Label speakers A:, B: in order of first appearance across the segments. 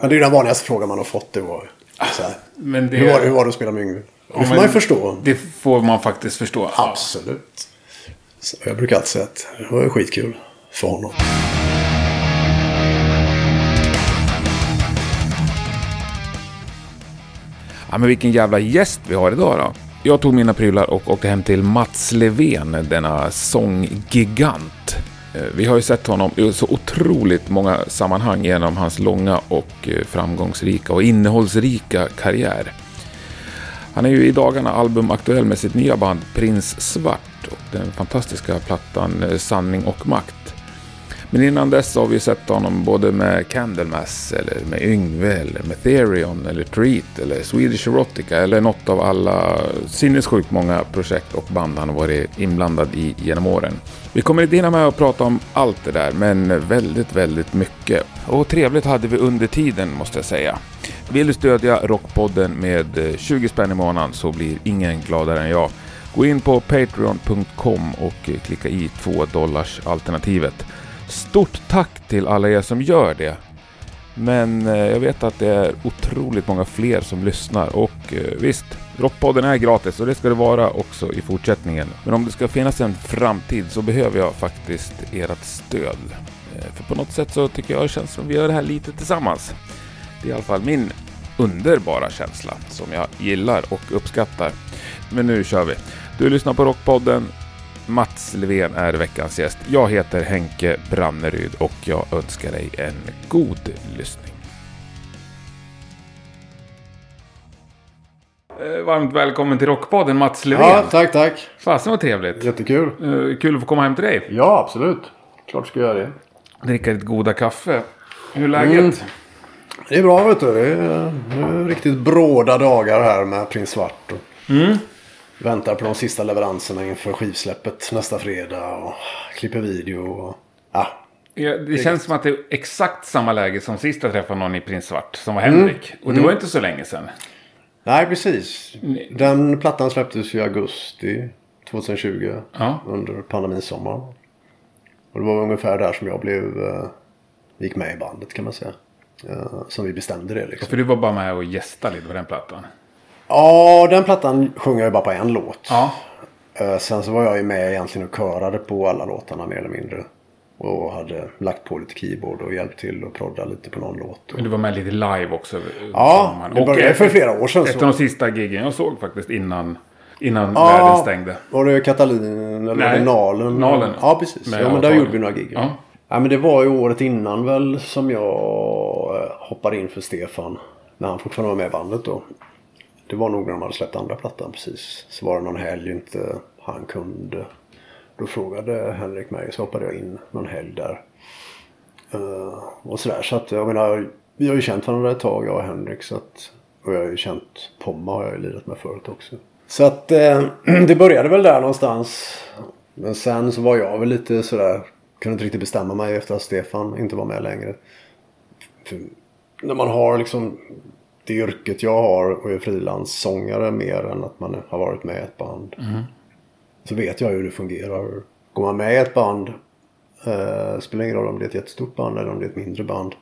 A: Men det är ju den vanligaste frågan man har fått. Det var, så här,
B: Men det,
A: hur, var, hur var det att spela med Yngve? Det får man ju förstå.
B: Det får man faktiskt förstå. Ja.
A: Absolut. Så jag brukar alltid säga att det var skitkul för honom.
B: Ja, men vilken jävla gäst vi har idag då. Jag tog mina prylar och åkte hem till Mats Levén, denna sånggigant. Eh, vi har ju sett honom i så otroligt många sammanhang genom hans långa och eh, framgångsrika och innehållsrika karriär. Han är ju i dagarna albumaktuell med sitt nya band Prins Svart och den fantastiska plattan eh, Sanning och Makt. Men innan dess har vi sett honom både med Candlemass, eller med Yngve, eller med Therion, eller Treat, eller Swedish Erotica, eller något av alla sinnessjukt många projekt och band han har varit inblandad i genom åren. Vi kommer inte hinna med att prata om allt det där, men väldigt, väldigt mycket. Och trevligt hade vi under tiden, måste jag säga. Vill du stödja Rockpodden med eh, 20 spänn i månaden så blir ingen gladare än jag. Gå in på patreon.com och eh, klicka i 2 dollars alternativet. Stort tack till alla er som gör det. Men eh, jag vet att det är otroligt många fler som lyssnar och visst, Rockpodden är gratis och det ska det vara också i fortsättningen. Men om det ska finnas en framtid så behöver jag faktiskt ert stöd. Eh, för på något sätt så tycker jag det känns som vi gör det här lite tillsammans. Det är i alla fall min underbara känsla som jag gillar och uppskattar. Men nu kör vi. Du lyssnar på Rockpodden. Mats Levén är veckans gäst. Jag heter Henke Branneryd och jag önskar dig en god lyssning. Varmt välkommen till Rockpodden Mats Levén.
A: Ja, tack, tack.
B: Fasen vad trevligt.
A: Jättekul.
B: Eh, Kul att få komma hem till dig.
A: Ja, absolut. Klart ska jag göra det.
B: Dricka ditt goda kaffe. Hur är läget?
A: Mm. Det är bra vet du. Det är, det är riktigt bråda dagar här med Prins Svart. Och
B: Mm.
A: Väntar på de sista leveranserna inför skivsläppet nästa fredag. Och klipper video. Och, ja,
B: Ja, det känns som att det är exakt samma läge som sist jag träffade någon i Prins Svart, som var Henrik. Och det var inte så länge sedan.
A: Nej, precis. Den plattan släpptes i augusti 2020.
B: Ja.
A: Under pandemins sommar. Och det var ungefär där som jag blev... eh, gick med i bandet kan man säga. Eh, som vi bestämde det liksom.
B: För du var bara med och gästade lite på den plattan.
A: Ja, den plattan sjunger jag bara på en låt.
B: Ja.
A: Eh, Sen så var jag ju med egentligen och körade på alla låtarna mer eller mindre. Och hade lagt på lite keyboard och hjälpt till och prodda lite på någon låt.
B: Men du var med lite live också.
A: Ja, det började för flera år sedan.
B: Ett
A: Så.
B: av de sista giggen jag såg faktiskt innan, innan
A: Ja,
B: världen stängde.
A: Var det Katalin eller
B: Nej,
A: Nalen?
B: Nalen.
A: Ja, precis.
B: Med
A: ja, men där gjorde vi några gig.
B: Ja.
A: Ja, men det var ju året innan väl som jag eh, hoppade in för Stefan. När han fortfarande var med i bandet då. Det var nog när de hade släppt andra plattan precis. Så var det någon helg inte han kunde. Då frågade Henrik mig så hoppade jag in någon helg där. Uh, och sådär. Så att jag menar. Vi har ju känt varandra ett tag jag och Henrik. Så att, och jag har ju känt Pomma har jag ju lirat med förut också. Så att eh, det började väl där någonstans. Men sen så var jag väl lite sådär. Kunde inte riktigt bestämma mig efter att Stefan inte var med längre. För när man har liksom det yrket jag har och är frilanssångare mer än att man har varit med i ett band. Mm. Så vet jag hur det fungerar. Går man med i ett band. Eh, spelar ingen roll om det är ett jättestort band eller om det är ett mindre band.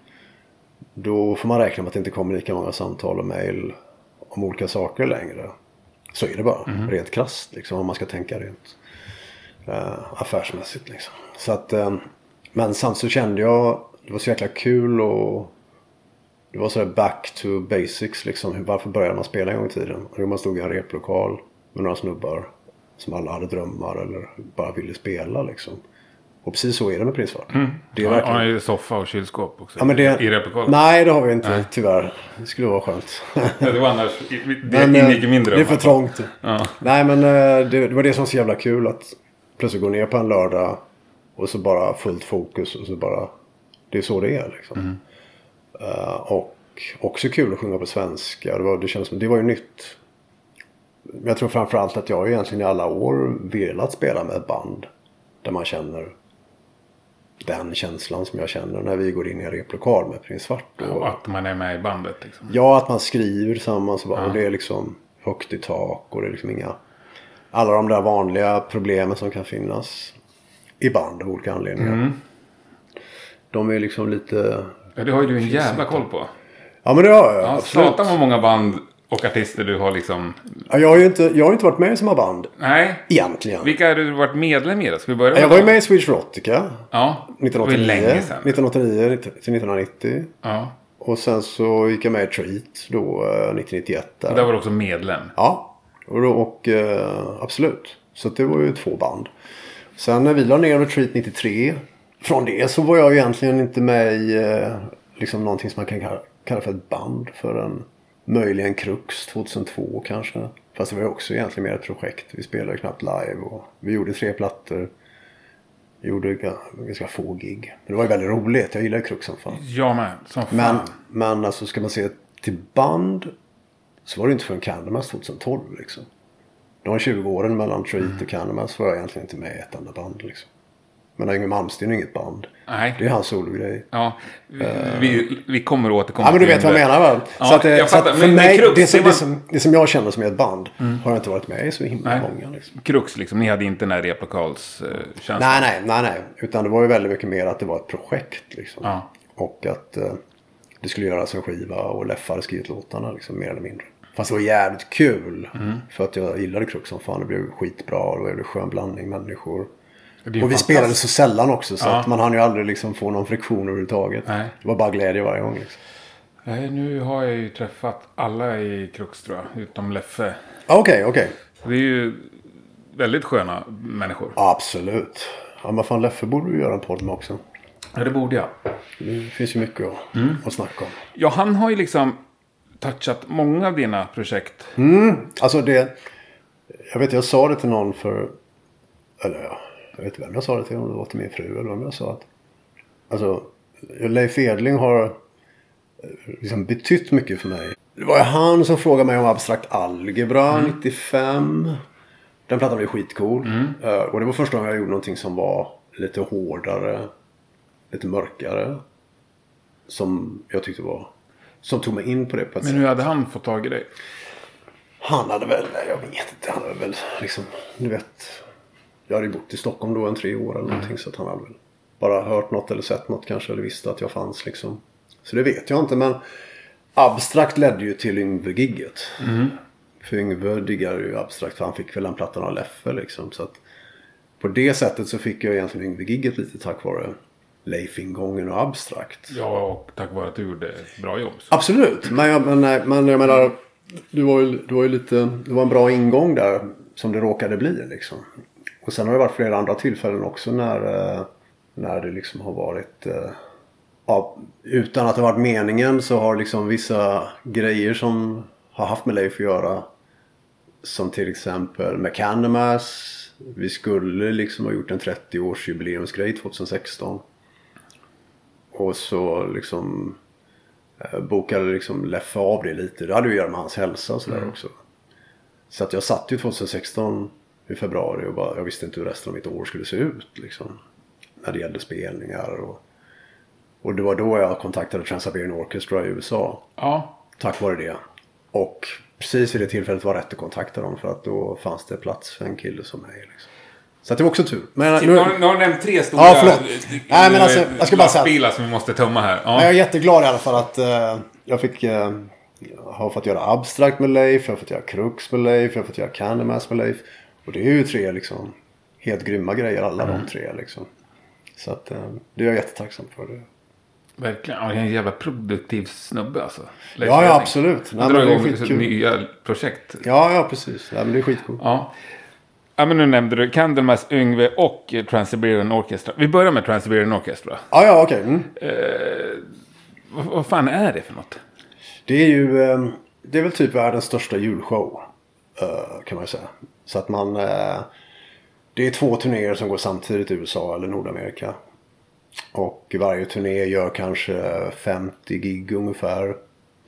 A: Då får man räkna med att det inte kommer lika många samtal och mejl om olika saker längre. Så är det bara. Rent krasst liksom om man ska tänka rent eh, affärsmässigt liksom. Så att, eh, men samtidigt så kände jag, det var så jäkla kul och det var sådär back to basics liksom. Varför började man spela en gång i tiden? Och man stod i en replokal med några snubbar som alla hade drömmar eller bara ville spela liksom. Och precis så är det med Prins. Det är
B: Ja,
A: verkligen...
B: Han har ju soffa och kylskåp också.
A: Ja, men det...
B: I replokalen.
A: Nej, det har vi inte tyvärr. Det skulle vara skönt.
B: Det var annars... Det
A: Men, eh,
B: ingick i min dröm.
A: Det är för trångt.
B: Ja.
A: Nej, men eh, det, det var det som var så jävla kul att plötsligt gå ner på en lördag och så bara fullt fokus och så bara... Det är så det är liksom.
B: Mm.
A: Eh, och också kul att sjunga på svenska. Det var, det kändes som, det var ju nytt. Jag tror framförallt att jag egentligen i alla år velat spela med ett band. Där man känner den känslan som jag känner när vi går in i en replokal med Prins Svart. Och,
B: att man är med i bandet liksom.
A: Ja, att man skriver tillsammans och, bara,
B: Ja.
A: och det är liksom högt i tak och det är liksom inga... Alla de där vanliga problemen som kan finnas i band av olika anledningar.
B: Mm.
A: De är liksom lite...
B: Ja, det har ju du en jävla koll på.
A: Ja men det har jag.
B: Ja,
A: absolut.
B: Satan vad många band och artister du har liksom...
A: Ja, jag, har ju inte, jag har inte varit med i så många band.
B: Nej.
A: Egentligen.
B: Vilka har du varit medlem i då? Ska vi börja med
A: Jag var ju med i Swedish Erotica.
B: Ja. Det var
A: 1989.
B: länge sedan.
A: 1989 till 1990.
B: Ja.
A: Och sen så gick jag med i Treat då eh, 1991. Där.
B: Där var du också medlem.
A: Ja, och, då, och eh, absolut. Så det var ju två band. Sen när vi la ner Retreat 93. Från det så var jag egentligen inte med i eh, liksom någonting som man kan kalla, kalla för ett band. Förrän möjligen Krux 2002 kanske. Fast det var ju också egentligen mer ett projekt. Vi spelade knappt live och vi gjorde tre plattor. Vi gjorde ga- ganska få gig. Men det var ju väldigt roligt. Jag gillar Krux som fan.
B: Jag med. Som fan.
A: Men, men alltså ska man se till band så var det inte förrän Candlemass 2012 liksom. De 20 åren mellan Treat
B: Mm.
A: och Candlemass var jag egentligen inte med i ett enda band liksom. Men Yngwie Malmsteen är inget band.
B: Nej.
A: Det är hans sologrej.
B: Ja. Vi, vi, vi kommer återkomma
A: Ja men du vet vad jag menar väl?
B: Ja,
A: så att det,
B: jag
A: så att för
B: Men-
A: mig,
B: Krux,
A: det, som,
B: det
A: som, det som jag känner som ett band har jag inte varit med i så himla
B: Nej.
A: många. Liksom.
B: Krux liksom. Ni hade inte den här replokalskänslan.
A: Nej, nej, nej, nej. Utan det var ju väldigt mycket mer att det var ett projekt liksom.
B: Ja.
A: Och att eh, det skulle göras en skiva och Leffe hade skrivit låtarna liksom mer eller mindre. Fast det var jävligt kul.
B: Mm.
A: För att jag gillade Krux som fan. Det blev skitbra. och Det blev en skön blandning människor. Och vi spelade så sällan också. Så
B: Ja.
A: att man hann ju aldrig liksom få någon friktion överhuvudtaget.
B: Nej.
A: Det var bara glädje varje gång. Liksom.
B: Nej, nu har jag ju träffat alla i Krux tror jag. Utom Leffe.
A: Ah, Okej, okej.
B: Det är ju väldigt sköna människor.
A: Absolut. Ja, men fan Leffe borde du göra en podd med också.
B: Ja, det borde jag.
A: Det finns ju mycket att,
B: Mm.
A: att snacka om.
B: Ja, han har ju liksom touchat många av dina projekt.
A: Alltså det... Jag vet, jag sa det till någon för... Eller ja, jag vet inte vem jag sa det till. Om det var till min fru eller vem jag sa att... Alltså, Leif Edling har eh, liksom betytt mycket för mig. Det var han som frågade mig om abstrakt algebra 95. Den plattan blev skitcool. Eh, och det var första gången jag gjorde någonting som var lite hårdare. Lite mörkare. Som jag tyckte var... Som tog mig in på det på ett
B: Men
A: sätt.
B: hur hade han fått tag i dig?
A: Han hade väl, jag vet inte, han hade väl liksom, du vet. Jag hade ju bott i Stockholm då en tre år eller någonting så att han hade väl bara hört något eller sett något kanske eller visste att jag fanns liksom. Så det vet jag inte men Abstrakt ledde ju till Yngve-gigget. För Yngve diggade ju Abstrakt för han fick väl den plattan av Leffe liksom. Så att på det sättet så fick jag egentligen Yngve-gigget lite tack vare Leif-ingången och Abstrakt.
B: Ja, och tack vare att du gjorde ett bra jobb. Så.
A: Absolut, men jag, men, nej, men jag menar. Du var, ju, du var ju lite, det var en bra ingång där som det råkade bli liksom. Och sen har det varit flera andra tillfällen också när, eh, när det liksom har varit eh, ja, utan att det varit meningen så har liksom vissa grejer som har haft med Leif att göra. Som till exempel med Candemass. Vi skulle liksom ha gjort en 30-års jubileumsgrej 2016. Och så liksom eh, bokade liksom Leffe av det lite. Det hade ju att göra med hans hälsa och sådär också. Så att jag satt ju 2016 i februari och bara, jag visste inte hur resten av mitt år skulle se ut. Liksom, när det gällde spelningar. Och, och det var då jag kontaktade Trans-Siberian Orchestra i USA.
B: Ja,
A: Tack vare det. Och precis vid det tillfället var rätt att kontakta dem. För att då fanns det plats för en kille som mig. Liksom. Så det var också tur. Men
B: nu,
A: nu,
B: nu har du nämnt tre stora
A: Ja, förlåt. Nej, men alltså, jag ska bara säga-
B: som vi måste tömma här.
A: Men jag är
B: Ja.
A: jätteglad i alla fall att eh, jag fick jag har fått göra abstrakt med Leif, jag har fått göra krux med Leif, jag har fått göra Candlemass med Leif. Och det är ju tre liksom helt grymma grejer alla de tre liksom. Så att eh, det är jag jättetacksam för. Det.
B: Verkligen. Det är en jävla produktiv snubbe alltså. Leif
A: Ja, ja absolut.
B: Han drar igång nya projekt.
A: Ja, ja precis. Ja, men det är skitcoolt.
B: Ja. Ja, men nu nämnde du Candlemass, Yngve och eh, Trans-Siberian Orchestra. Vi börjar med Trans-Siberian Orchestra.
A: Ja, ja, okej. Mm.
B: Vad, vad fan är det för något?
A: Det är ju eh, det är väl typ världens största julshow. eh, kan man ju säga. Så att man... eh, det är två turnéer som går samtidigt i USA eller Nordamerika. Och varje turné gör kanske 50 gig ungefär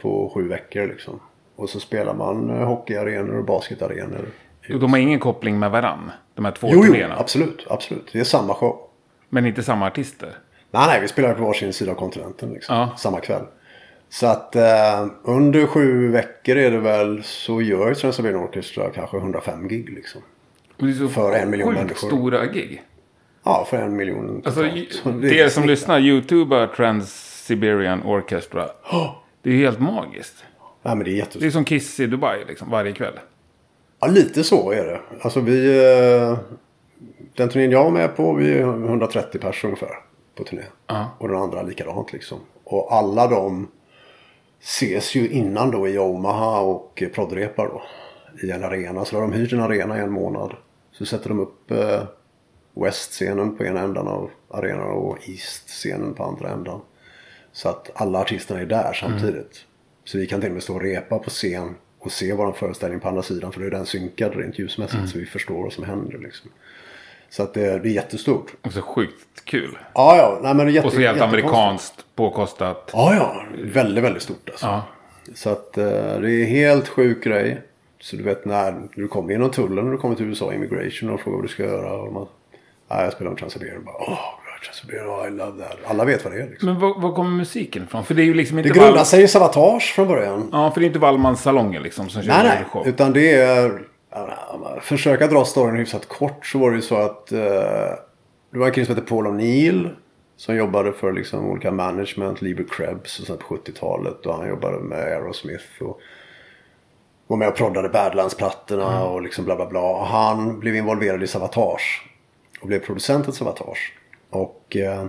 A: på sju veckor liksom. Och så spelar man eh, hockeyarenor och basketarenor.
B: De har ingen koppling med varann, de här två
A: Jo, jo,
B: turnéerna.
A: absolut, absolut. Det är samma show.
B: Men inte samma artister.
A: Nej, nej, vi spelar på varsin sida av kontinenten liksom.
B: Ja.
A: Samma kväll. Så att eh, under sju veckor är det väl så gör Trans-Siberian Orchestra kanske 105 gig liksom.
B: Det
A: För en miljon människor.
B: stora gig.
A: Ja, för en miljon
B: Alltså,
A: det är
B: som
A: snitt.
B: lyssnar, YouTuber Trans-Siberian Orchestra. Det Det är helt magiskt.
A: Nej men det är
B: Det
A: jättestort.
B: är som Kiss i Dubai liksom, varje kväll.
A: Ja, lite så är det. Alltså vi... eh, Den turnén jag var med på, vi är 130 personer ungefär på turné.
B: Ja.
A: Och den andra likadant liksom. Och alla de ses ju innan då i Omaha och proddrepar då. I en arena. Så då har de hyrt en arena i en månad. Så sätter de upp eh, West-scenen på ena änden av arenan och East-scenen på andra änden. Så att alla artisterna är där samtidigt. Så vi kan till och med stå och repa på scen och se vår föreställning på andra sidan. För då är den synkad rent ljusmässigt så vi förstår vad som händer. Liksom. Så att det, det är jättestort.
B: Och så sjukt kul.
A: Ja, ja. Nej, men det är jätte,
B: Och så helt
A: jättekonstigt.
B: amerikanskt påkostat.
A: Ja, ja. Väldigt, väldigt stort alltså.
B: Ja.
A: Så att eh, det är helt sjuk grej. Så du vet när du kommer genom tullen när du kommer till USA Immigration och frågar vad du ska göra. Och man, ja, jag spelar med Transsiberian. Bara, oh, I love that. Alla vet vad det är liksom.
B: Men var, var kommer musiken ifrån? För det är ju liksom
A: Det
B: inte...
A: grundar
B: Val...
A: sig i Savatage från början.
B: Ja, för det är inte Wallmans salonger liksom som kör
A: Nej, nej.
B: show.
A: Utan det är... Försöka dra storyn hyfsat kort så var det ju så att... eh, det var en kille som hette Paul O'Neill. Som jobbade för liksom olika management, Liber Krebs och sånt på 70-talet. Och han jobbade med Aerosmith. Och var med och proddade Badlands-plattorna och liksom bla bla bla. Och han blev involverad i Savatage. Och blev producent åt Savatage. Och eh,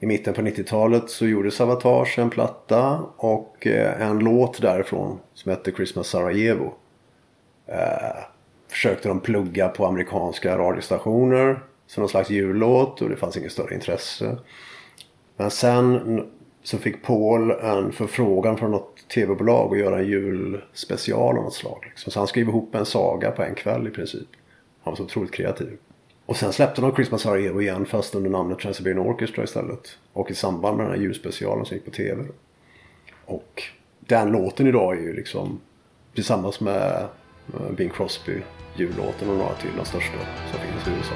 A: i mitten på 90-talet så gjorde Savatage en platta och eh, en låt därifrån som hette Christmas Sarajevo. Försökte de plugga på amerikanska radiostationer som någon slags jullåt och det fanns inget större intresse. Men sen så fick Paul en förfrågan från något tv-bolag att göra en julspecial av något slag. Liksom. Så han skrev ihop en saga på en kväll i princip. Han var så otroligt kreativ. Och sen släppte de Christmas Are Evo' igen fast under namnet Transsiberian Orchestra istället. Och i samband med den här julspecialen som gick på tv. Och den låten idag är ju liksom tillsammans med Bing Crosby jullåten och några till de största som finns i USA.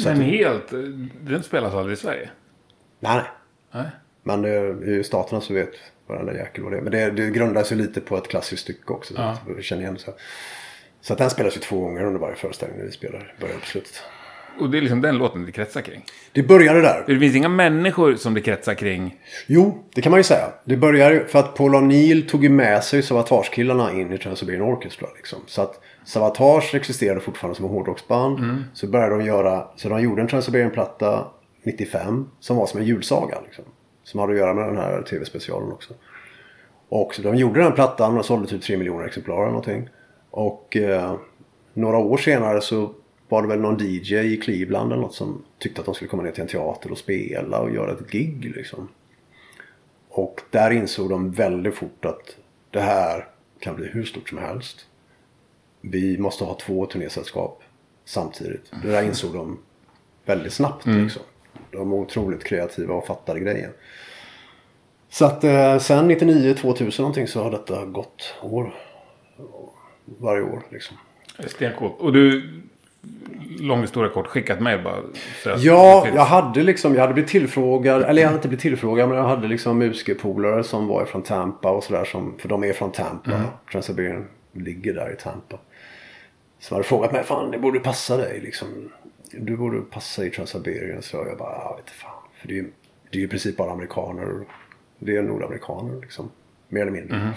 A: Satte-
B: helt... Den spelas aldrig i Sverige.
A: Nej, nej. Men det är ju staterna så vet varenda jäkel vad det är. Men det, det grundar sig lite på ett klassiskt stycke också. Så
B: Ja.
A: att känner igen. Så. så att den spelas ju två gånger under varje föreställning vi spelar. Början och slutet.
B: Och det är liksom den låten det kretsar kring.
A: Det började där.
B: Det finns inga människor som det kretsar kring.
A: Jo, det kan man ju säga. Det började ju för att Paul O'Neill tog ju med sig Savatage-killarna in i Trans-Siberian Orchestra. Liksom. Så att Savatage existerade fortfarande som en hårdrocksband. Så började de göra, så de gjorde en Trans-Siberian-platta 95 som var som en julsaga. Liksom. Som hade att göra med den här tv-specialen också. Och så de gjorde den plattan och sålde typ 3 miljoner exemplar eller någonting. Och eh, några år senare så var det väl någon DJ i Cleveland eller något som tyckte att de skulle komma ner till en teater och spela och göra ett gig liksom. Och där insåg de väldigt fort att det här kan bli hur stort som helst. Vi måste ha två turnésällskap samtidigt. Det där insåg de väldigt snabbt. Liksom. De var otroligt kreativa och fattade grejen. Så att eh, sen 99, 2000 någonting så har detta gått år. Varje år liksom.
B: Stencoolt. Och du, lång historia kort, skickat mejl bara.
A: Ja, jag hade liksom, jag hade blivit tillfrågad, eller jag hade inte blivit tillfrågad men jag hade liksom musikerpolare som var från Tampa och sådär för de är från Tampa.
B: Mm.
A: Trans-Siberian ligger där i Tampa. Som hade frågat mig, fan det borde passa dig liksom. Du borde passa i Trans-Siberian. Så jag bara, jag vet fan. För det är ju det är ju i princip bara amerikaner. Det är nordamerikaner liksom. Mer eller mindre.
B: Mm.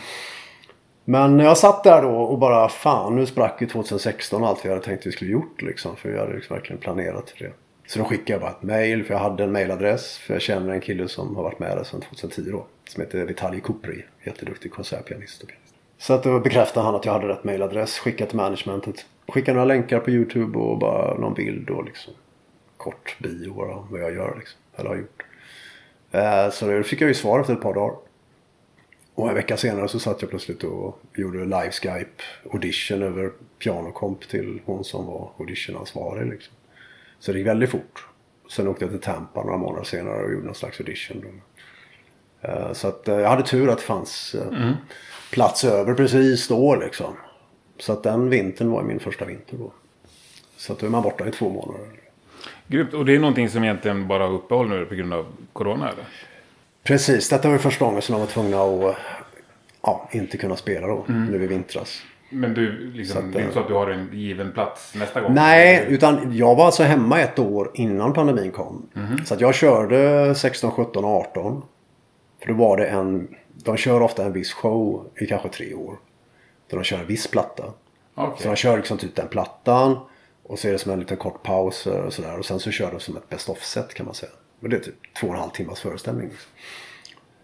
A: Men jag satt där då och bara fan nu sprack ju 2016 allt vi hade tänkt vi skulle gjort liksom. För vi hade liksom verkligen planerat för det. Så då skickade jag bara ett mail för jag hade en mailadress. För jag känner en kille som har varit med där sedan 2010 då. Som heter Vitalij Kupri. Jätteduktig konsertpianist. Så att då bekräftade han att jag hade rätt mailadress. Skickade till managementet. Skickade några länkar på YouTube och bara någon bild och liksom. Kort bio bara om vad jag gör liksom. Eller har gjort. Eh, Så då fick jag ju svar efter ett par dagar. Och en vecka senare så satt jag plötsligt och gjorde live Skype audition över pianokomp till hon som var auditionansvarig. Liksom. Så det gick väldigt fort. Sen åkte jag till Tampa några månader senare och gjorde någon slags audition. Eh, Så att eh, jag hade tur att det fanns eh, plats över precis då liksom. Så att den vintern var min första vinter då. Så att då är man borta i två månader.
B: Grymt. Och det är någonting som egentligen bara uppehåll nu på grund av corona eller?
A: Precis, detta var första gången som de var tvungna att ja, inte kunna spela då,
B: Mm.
A: nu i vintras.
B: Men du, liksom,
A: Så att,
B: det är inte så att du har en given plats nästa gång?
A: Nej, utan jag var alltså hemma ett år innan pandemin kom.
B: Mhm.
A: Så att jag körde 16, 17 och 18. För då var det en... De kör ofta en viss show i kanske tre år. Där de kör en viss platta.
B: Okej.
A: Så de kör liksom typ den plattan. Och så är det som en liten kort paus och sådär. Och sen så kör de som ett best of-set kan man säga. Och det är typ två och en halv timmas föreställning. Liksom.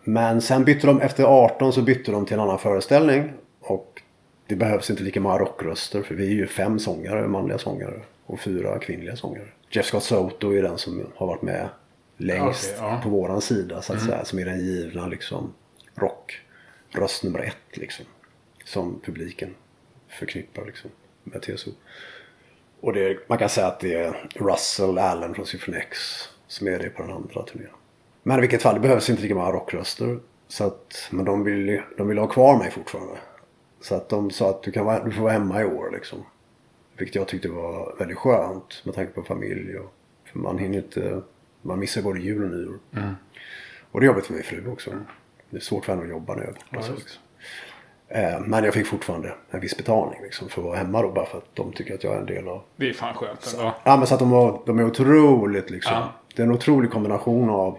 A: Men sen bytte de, efter 18 så bytte de till en annan föreställning. Och det behövs inte lika många rockröster. För vi är ju fem sångare, manliga sångare. Och fyra kvinnliga sångare. Jeff Scott Soto är den som har varit med längst
B: Okej, ja.
A: på våran sida. Så att säga. Som är den givna liksom rockröst nummer ett liksom. Som publiken förknippar liksom med TSO. Och det, man kan säga att det är Russell Allen från Symphony X som är det på den andra turnén. Men i vilket fall, det behövs inte lika många rockröster. Så att, men de vill, de vill ha kvar mig fortfarande. Så att de sa att du, kan vara, du får vara hemma i år liksom. Vilket jag tyckte var väldigt skönt med tanke på familj. Och, för man hinner inte, man missar både jul och nyår. Och det är jobbigt för min fru också. Det är svårt för henne att jobba när jag är borta. Men jag fick fortfarande en viss betalning liksom, för att vara hemma då. Bara för att de tycker att jag är en del av
B: Det är fan skönt ändå.
A: Ja men så att de, var, de är otroligt liksom.
B: Ja.
A: Det är en otrolig kombination av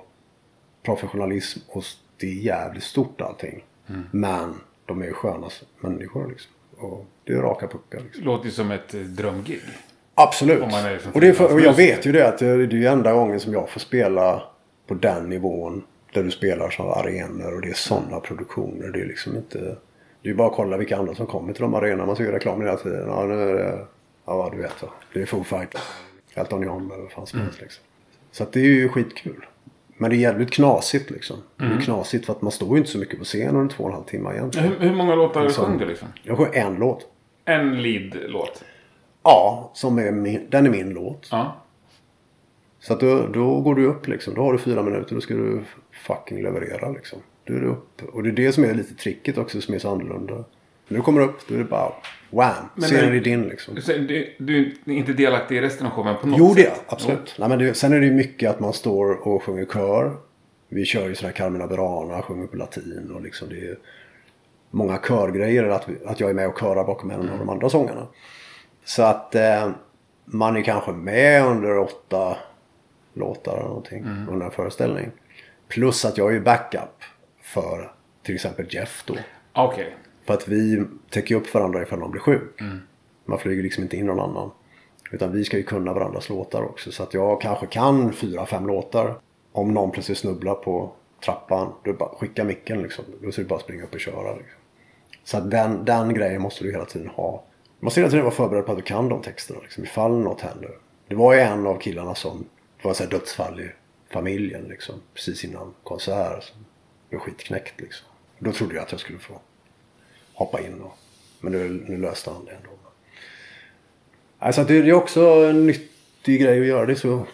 A: professionalism och det är jävligt stort allting.
B: Mm.
A: Men de är ju sköna människor liksom. Och det är raka puckar liksom.
B: Låter ju som ett eh, drömgig.
A: Absolut. Och, det är för, och jag vet ju det att det det är ju enda gången som jag får spela på den nivån. Där du spelar som arenor och det är sådana produktioner. Det är liksom inte... Det är bara att kolla vilka andra som kommer till de arenorna. Man ser ju reklamen hela tiden. Ja, nu är det... Ja, du vet. va. Det är Foo Fighters. Elton John eller vad fan som
B: Mm.
A: helst liksom. Så det är ju skitkul. Men det är jävligt knasigt liksom. Det
B: Mm.
A: är knasigt för att man står ju inte så mycket på scen under två och en halv timme egentligen.
B: Hur, hur många låtar
A: Som-
B: sjöng du liksom?
A: Jag sjöng en låt.
B: En lead-låt?
A: Ja, som är min, den är min låt.
B: Ja.
A: Så att då, då går du upp liksom. Då har du fyra minuter. Då ska du fucking leverera liksom. Då är du upp. Och det är det som är lite tricket också som är så annorlunda. När du kommer upp då är det bara wham.
B: Men
A: Scenen
B: är-
A: din liksom.
B: Du, du är inte delaktig i resten av showen på något
A: Jo det är
B: sätt?
A: absolut. Nej, men det, sen är det ju mycket att man står och sjunger kör. Vi kör ju sådär Carmina Burana, sjunger på latin och liksom det är många körgrejer. Att, att jag är med och körar bakom en av de andra sångarna. Så att eh, man är kanske med under åtta låtar eller någonting under en föreställning. Plus att jag är ju backup för till exempel Jeff då.
B: Okej.
A: För att vi täcker upp varandra ifall någon blir sjuk. Man flyger liksom inte in någon annan. Utan vi ska ju kunna varandras låtar också. Så att jag kanske kan fyra, fem låtar. Om någon plötsligt snubblar på trappan. Då är det bara skicka micken liksom. Då är det bara springa upp och köra. Liksom. Så att den, den grejen måste du hela tiden ha. Du måste hela tiden vara förberedd på att du kan de texterna. Liksom, ifall något händer. Det var ju en av killarna som det var så här dödsfall i familjen. Liksom, precis innan konsert. Som blev skitknäckt liksom. Då trodde jag att jag skulle få hoppa in. Och, men nu, nu löste han det ändå. Alltså det, det är också en nyttig grej att göra. Det så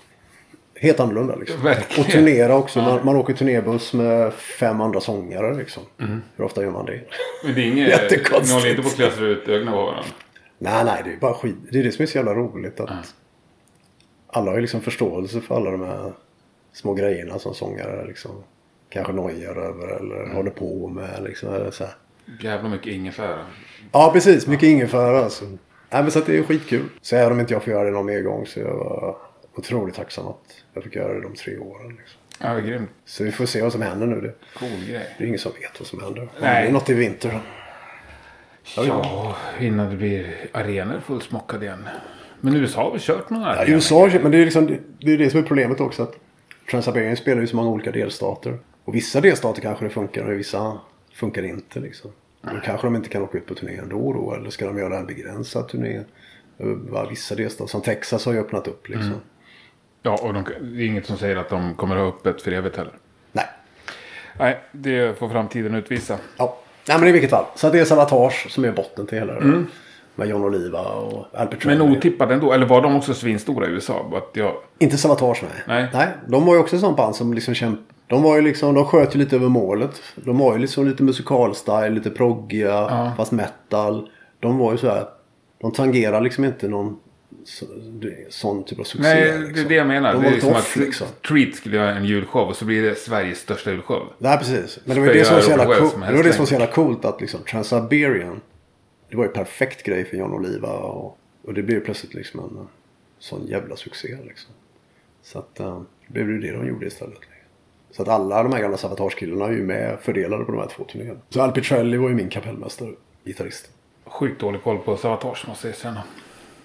A: helt annorlunda liksom.
B: Verkligen.
A: Och turnera också. Man, man åker turnébuss med fem andra sångare liksom.
B: Mm.
A: Hur ofta gör man det?
B: Men det är inget...
A: Jättekonstigt.
B: Ni håller inte på att klöstra ut ögonen på varandra?
A: Nej, nej, det är bara skit. Det är det som är så jävla roligt. Att Alla har ju liksom förståelse för alla de här små grejerna som sångare liksom kanske nojar över eller håller på med. Liksom, eller så här.
B: Jävla mycket ingefära.
A: Ja, precis. Mycket ingefära alltså. Nej, men så det är skitkul. Så även om inte jag får göra det någon mer gång så jag otroligt tacksam att jag fick göra det de tre åren. Liksom.
B: Ja, grymt.
A: Så vi får se vad som händer nu. Det,
B: Cool grej.
A: det är ingen som vet vad som händer.
B: Nej.
A: Det är något i vinter.
B: Ja, innan det blir arenor fullsmockade igen. Men USA har väl kört några
A: Ja,
B: arenor?
A: USA, men det är, liksom, det- är det som är problemet också. Att Trans-Siberian spelar ju så många olika delstater. Och vissa delstater kanske det funkar och vissa funkar inte. Liksom. Då kanske de inte kan åka ut på turné ändå då. Eller ska de göra en begränsad turné? Vissa delstater, som Texas har ju öppnat upp liksom.
B: Ja, och de, det är inget som säger att de kommer ha öppet för evigt heller.
A: Nej.
B: Nej, det får framtiden utvisa.
A: Ja. Nej men i vilket fall. Så det är Savatage som är botten till hela det där. Med John Oliva och Albert
B: Men
A: Trelly.
B: otippat ändå. Eller var de också svinstora i USA? Att jag,
A: Inte Savatage nej.
B: Nej.
A: nej. De var ju också en sån band som liksom kämp... De var ju liksom, de sköt ju lite över målet. De var ju liksom lite musikalstyle, lite proggiga, fast metal. De var ju så här. De tangerar liksom inte någon så, sån typ av succé.
B: Nej, det
A: liksom.
B: är det jag menar.
A: De
B: det är
A: lite
B: som
A: off
B: att
A: liksom.
B: Treat skulle göra en julshow och så blir det Sveriges största julshow.
A: Nej, precis. Men det var ju det som var så jävla.
B: Wells
A: Det var det som var så jävla coolt att liksom Trans-Siberian. Det var ju perfekt grej för John Oliva. Och, och det blev plötsligt liksom en sån jävla succé liksom. Så att uh, det blev ju det de gjorde istället. Liksom. Så att alla de här gamla Savatage-killarna är ju med fördelade på de här två turnéerna. Så Al Pitrelli var ju min kapellmästare, gitarrist.
B: Sjukt dålig koll på Savatage måste jag erkänna.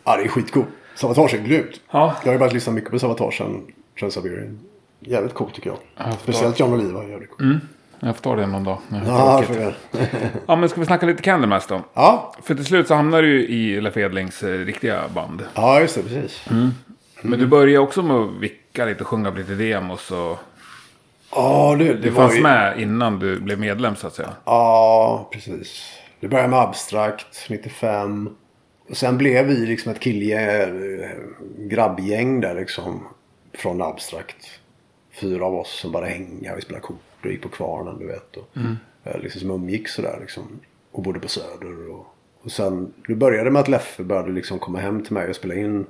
A: Ja, det är skitcoolt. Savatage är grymt.
B: Ja.
A: Jag har ju bara lyssnat mycket på Savatage sen Trans-Siberian. Jävligt coolt tycker jag.
B: jag.
A: Speciellt John Oliva är jävligt cool.
B: Mm. Jag får ta det någon dag.
A: Ja,
B: ja, men ska vi snacka lite Candlemass då?
A: ja.
B: För till slut så hamnar du ju i Leif Edlings eh, riktiga band.
A: ja, just det. Precis.
B: Men du började också med att vicka lite, sjunga lite demos och...
A: Ja, det, det var
B: fanns
A: ju...
B: med innan du blev medlem så att säga.
A: Ja, precis. Det började med Abstrakt 95. Och sen blev vi liksom ett killgäng, eh, grabbgäng där liksom. Från Abstrakt. Fyra av oss som bara hängde. Vi spelade kort och gick på kvarnen du vet. Och, eh, liksom som umgicks sådär liksom. Och bodde på Söder. Och, och sen, det började med att Leffe började liksom komma hem till mig och spela in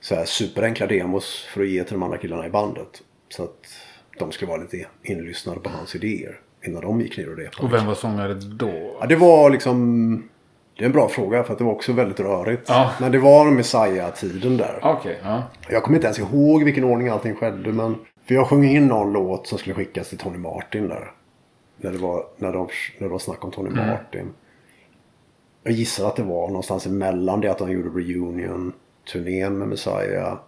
A: så här superenkla demos för att ge till de andra killarna i bandet. Så att de skulle vara lite inlyssnade på hans idéer innan de gick ner och repade.
B: Och vem var sångare då?
A: Ja, det var liksom... Det är en bra fråga för att det var också väldigt rörigt.
B: Ja.
A: Men det var Messiah-tiden där.
B: Okej, ja.
A: Jag kommer inte ens ihåg vilken ordning allting skedde. Men... För jag sjöng in någon låt som skulle skickas till Tony Martin där. När det var, när de, när det var snack om Tony Martin. Jag gissar att det var någonstans emellan det att han gjorde Reunion-turnén med Messiah.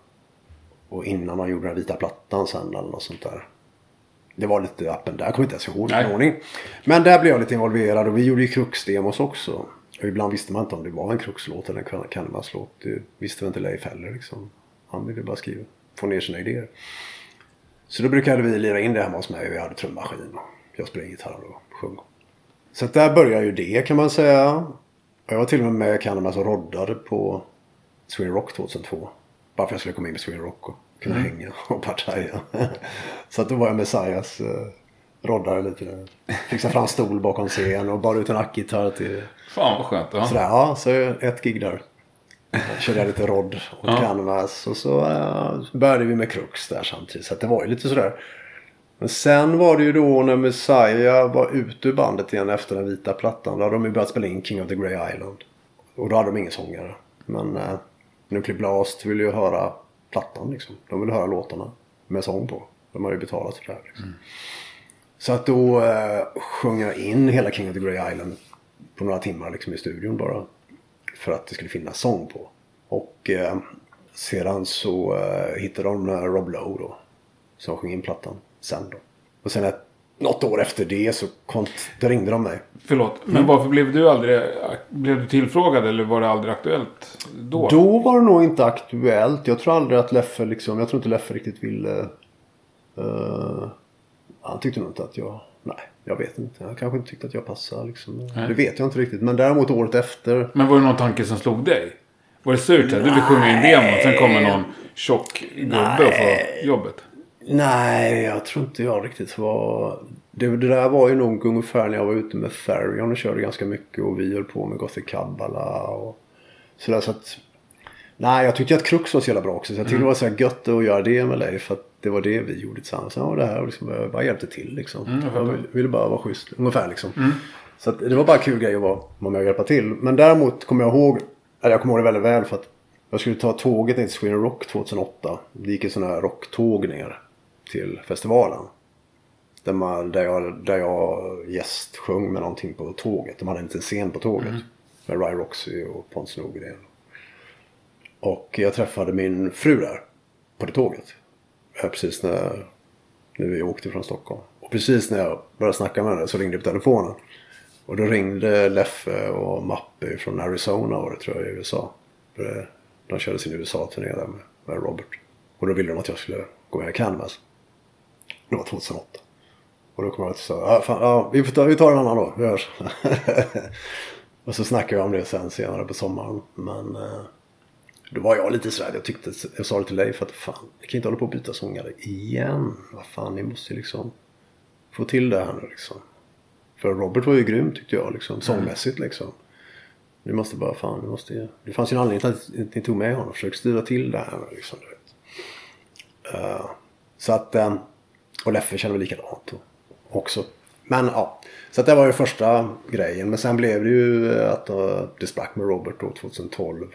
A: Och innan han gjorde den vita plattan sen eller något sånt där. Det var lite up and down. Jag kommer inte ens ihåg vilken ordning. Men där blev jag lite involverad och vi gjorde ju Crux-demos också. Och ibland visste man inte om det var en Crux-låt eller en Canvas-låt. Det visste väl inte Leif heller liksom. Han ville bara skriva, få ner sina idéer. Så då brukade vi lira in det hemma hos mig och jag hade trummaskin. Jag spelade gitarr och sjöng. Så där började ju det kan man säga. Jag var till och med med Canvas och roddade på Sweden Rock 2002. Bara för att jag skulle komma in med Sweden Rock och kunna hänga och partaja. så att då var jag Messiahs eh, roddare lite. Fixade fram stol bakom scen och bar ut en ackgitarr till
B: Fan vad skönt. Ja.
A: Sådär, ja, så ett gig där. Körde jag lite rodd och
B: Ja.
A: canvas. Och så eh, började vi med Crux där samtidigt. Så att det var ju lite sådär. Men sen var det ju då när Messiah var ute ur bandet igen efter den vita plattan. Då hade de ju börjat spela in King of the Grey Island. Och då hade de ingen sångare. Men eh, Nuclear Blast ville ju höra plattan liksom. De ville höra låtarna med sång på. De har ju betalat för det här liksom. Så att då eh, sjöng jag in hela King of the Grey Island på några timmar liksom i studion bara. För att det skulle finnas sång på. Och eh, sedan så eh, hittade de Rob Lowe då. Som sjöng in plattan sen då. Och sen ett, något år efter det så kont- ringde de mig.
B: Förlåt, men varför blev du aldrig... Blev du tillfrågad eller var det aldrig aktuellt då?
A: Då var det nog inte aktuellt. Jag tror aldrig att Leffe liksom, jag tror inte Leffe riktigt ville. eh, han tyckte nog inte att jag, nej jag vet inte. Han kanske inte tyckte att jag passade liksom.
B: Nej.
A: Det vet jag inte riktigt. Men däremot året efter.
B: Men var det någon tanke som slog dig? Var det surt att du vill sjunga in demon sen kommer någon tjock gubbe och får jobbet?
A: Nej, jag tror inte jag riktigt var... Det, det där var ju nog ungefär när jag var ute med Therion och körde ganska mycket och vi höll på med Gothic Kabbala och sådär så att... Nej, jag tyckte att Crux var så jävla bra också. Så jag tyckte det var så gött att göra det med Leif. För att det var det vi gjorde tillsammans. Ja, det här liksom, jag bara hjälpte till liksom.
B: Mm, jag
A: ville, ville bara vara schysst. Ungefär liksom. Så att det var bara kul grej att vara, vara med och hjälpa till. Men däremot kommer jag ihåg, eller jag kommer ihåg det väldigt väl för att jag skulle ta tåget ner till Sweden Rock 2008. Det gick ett sådana här rocktåg ner till festivalen. Där, man, där, jag, där jag gästsjöng med någonting på tåget. De hade en liten scen på tåget. Med Rye Roxy och Pontus Nogren. Och jag träffade min fru där. På det tåget. Eh, Precis när, när vi åkte från Stockholm. Och precis när jag började snacka med henne så ringde det på telefonen. Och då ringde Leffe och Mappe från Arizona var det tror jag i USA. För det- de körde sin USA-turné där med, med Robert. Och då ville de att jag skulle gå med i Canvas. Det var 2008. Och då kom jag och sa, ja, fan, vi, får ta, vi tar en annan då, vi hörs. och så snackade jag om det sen senare på sommaren. Men eh, då var jag lite sådär, jag tyckte, jag sa det till Leif att fan, vi kan inte hålla på och byta sångare igen. Vad fan, ni måste ju liksom få till det här nu liksom. För Robert var ju grym tyckte jag, liksom, sångmässigt liksom. Vi måste bara fan, vi måste ju... Det fanns ju en anledning till att ni tog med honom. Försök styra till det här liksom. Uh, så att... Um, och Leffe kände väl likadant också. Men ja. Så att det var ju första grejen. Men sen blev det ju att det sprack med Robert då 2012.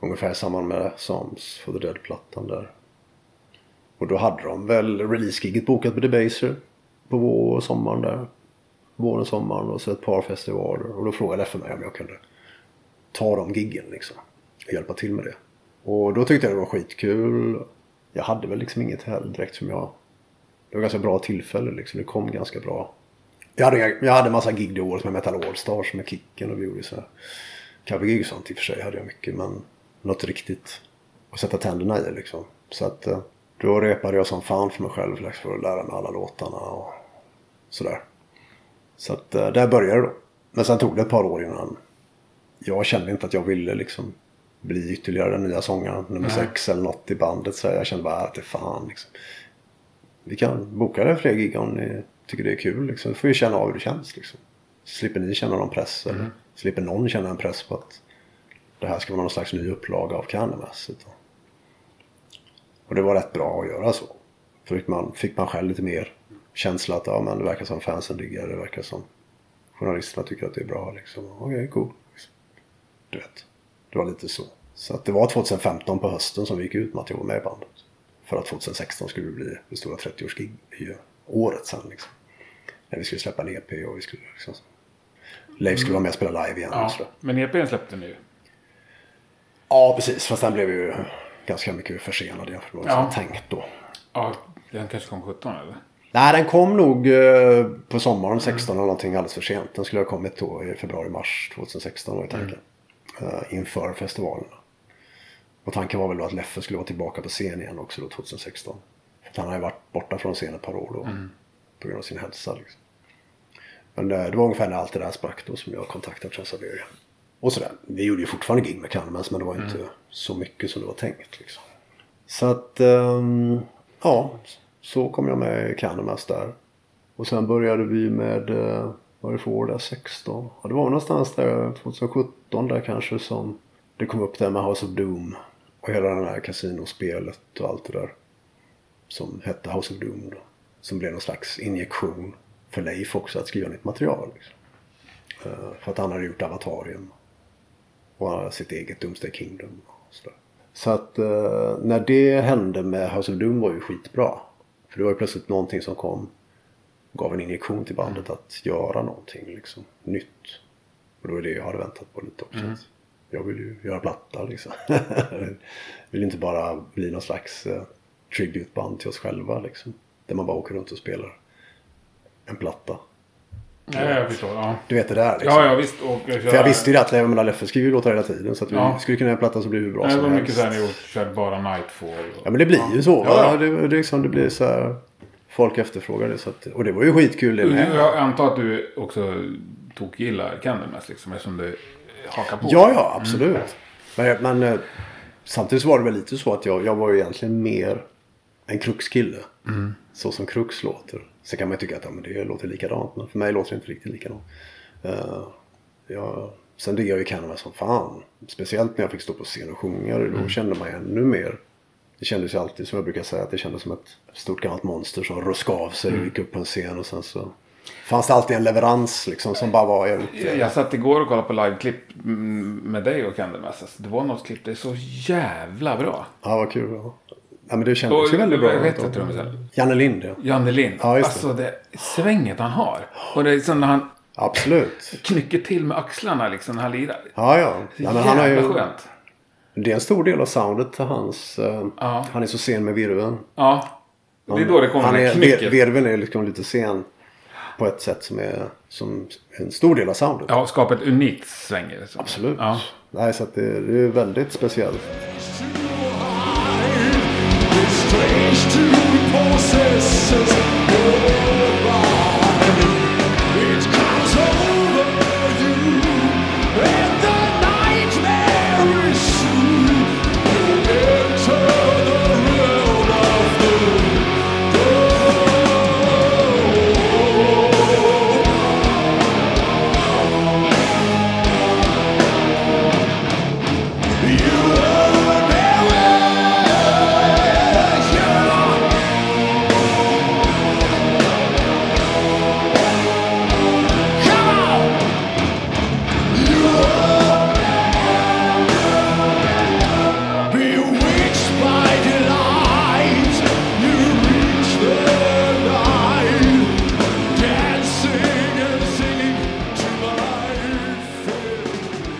A: Ungefär i samband med Sams for the Dead-plattan där. Och då hade de väl release-giget bokat på Debaser. På vår och sommaren där. Våren, sommaren och så ett par festivaler. Och då frågade Leffe mig om jag kunde ta de giggen liksom. Och hjälpa till med det. Och då tyckte jag det var skitkul. Jag hade väl liksom inget heller direkt som jag... Det var ganska bra tillfälle liksom. Det kom ganska bra. Jag hade, jag hade massa gig det året med Metal Allstars med Kicken och vi gjorde så här. Covergig och sånt i och för sig hade jag mycket men något riktigt att sätta tänderna i liksom. Så att eh, då repade jag som fan för mig själv liksom, för att lära mig alla låtarna och sådär. Så att eh, där började det då. Men sen tog det ett par år innan jag kände inte att jag ville liksom bli ytterligare den nya sångaren nummer Nej. sex eller något i bandet. Så jag kände bara att det fan liksom. Vi kan boka det fler gig om ni tycker det är kul liksom. Då får vi känna av hur det känns liksom. Slipper ni känna någon press mm. eller slipper någon känna en press på att det här ska vara någon slags ny upplaga av Candlemass. Och det var rätt bra att göra så. För fick man, fick man själv lite mer känsla att ja, men det verkar som fansen diggar det. verkar som journalisterna tycker att det är bra. Liksom. Okej, okay, cool. Du vet, det var lite så. Så att det var 2015 på hösten som vi gick ut med att jag var med i bandet. För att 2016 skulle bli det stora 30-årsgig i året sen. Liksom. När vi skulle släppa en EP och vi skulle liksom... Leif skulle vara med och spela live igen.
B: Ja, men EPn släppte ni ju.
A: Ja, precis. Fast den blev ju ganska mycket försenad jämfört med vad som var tänkt då.
B: Ja, den kanske kom 17 eller?
A: Nej, den kom nog eh, på sommaren 16 mm. eller någonting alldeles för sent. Den skulle ha kommit då i februari-mars 2016 var tanken. Mm. Uh, inför festivalen. Och tanken var väl då att Leffe skulle vara tillbaka på scen igen också då 2016. För han har ju varit borta från scen ett par år då. Mm. På grund av sin hälsa liksom. Men det, eh, det var ungefär när allt det där sprack då som jag kontaktade Transaverian. Och sådär. Vi gjorde ju fortfarande gig med Candlemass men det var inte mm. så mycket som det var tänkt. Liksom. Så att, um, ja. Så kom jag med i Candlemass där. Och sen började vi med, uh, vad är det för år där? 16? Ja, det var någonstans där 2017 där kanske som det kom upp där med House of Doom. Och hela det här kasinospelet och allt det där. Som hette House of Doom då. Som blev någon slags injektion för Leif också att skriva nytt material. Liksom. Uh, för att han hade gjort Avatarium och sitt eget Doomsday Kingdom. Och så, så att eh, när det hände med House of Doom var ju skitbra. För det var ju plötsligt någonting som kom. Gav en injektion till bandet att göra någonting liksom nytt. Och det var det jag hade väntat på lite också. Mm. Jag vill ju göra platta liksom. vill inte bara bli någon slags uh, tributeband till oss själva liksom. Där man bara åker runt och spelar en platta.
B: Ja, jag förstår. Ja.
A: Du vet det där
B: liksom. Ja, ja visst. Och,
A: jag, För jag visste ju det att Leif Leffe skriver låtar hela tiden. Så att vi ja. skulle kunna göra en platta som blir hur bra
B: Nej,
A: som
B: helst. Det var mycket såhär ni kört bara Nightfall. Och...
A: Ja men det blir ja. ju så. Ja, ja. Det, det, liksom, det blir så här. Folk efterfrågar det. Så att, och det var ju skitkul det
B: med. Jag antar att du också tog gillar Candlemass liksom. Eftersom det hakar på.
A: Ja, ja absolut. Mm. Men, men eh, samtidigt var det väl lite så att jag, jag var ju egentligen mer en Krux-kille. Mm. Så som Krux låter. Sen kan man ju tycka att ja, men det låter likadant. Men för mig låter det inte riktigt likadant. Uh, ja, sen diggar jag ju Canada som fan. Speciellt när jag fick stå på scen och sjunga. Då mm. kände man ju ännu mer. Det kändes ju alltid som jag brukar säga att det kändes som ett stort gammalt monster som ruskade av sig och mm. gick upp på en scen och sen så fanns det alltid en leverans liksom som bara var...
B: Jag, jag satt igår och kollade på liveklipp med dig och Candlemass. Det var något klipp, det är så jävla bra.
A: Ja, vad kul. Ja. Ja, men det kändes ju väldigt bra.
B: Vad heter trummisen?
A: Janne Lind,
B: ja. Janne Lind. Ja, just det. Alltså det svänget han har. Och det är som när han
A: Absolut.
B: knycker till med axlarna liksom när han lirar.
A: Ja, ja. ja men han har ju...
B: skönt.
A: Det är en stor del av soundet till hans... Uh, ja. Han är så sen med virveln.
B: Ja. Det är då det kommer han är, knycket.
A: Virveln är liksom lite sen på ett sätt som är som en stor del av soundet.
B: Ja, skapar ett unikt sväng.
A: Absolut. Ja. Nej, så att det, det är väldigt speciellt. strange to possess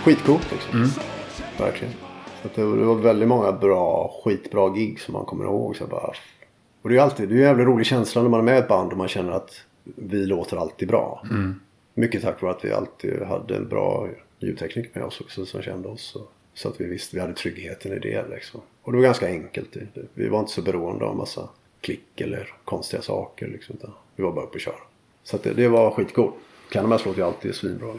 A: skitcoolt liksom. Verkligen. Så det, var- det var väldigt många bra, skitbra gig som man kommer ihåg. Så bara, och det är ju alltid, det är en jävla rolig känsla när man är med i ett band och man känner att vi låter alltid bra. Mycket tack vare att vi alltid hade en bra ljudtekniker med oss också som kände oss. Så, så att vi visste vi hade tryggheten i det liksom. Och det var ganska enkelt. Vi var inte så beroende av massa klick eller konstiga saker liksom. Vi var bara uppe och köra. Så det, det var skitcoolt. Cannabis låter ju alltid svinbra.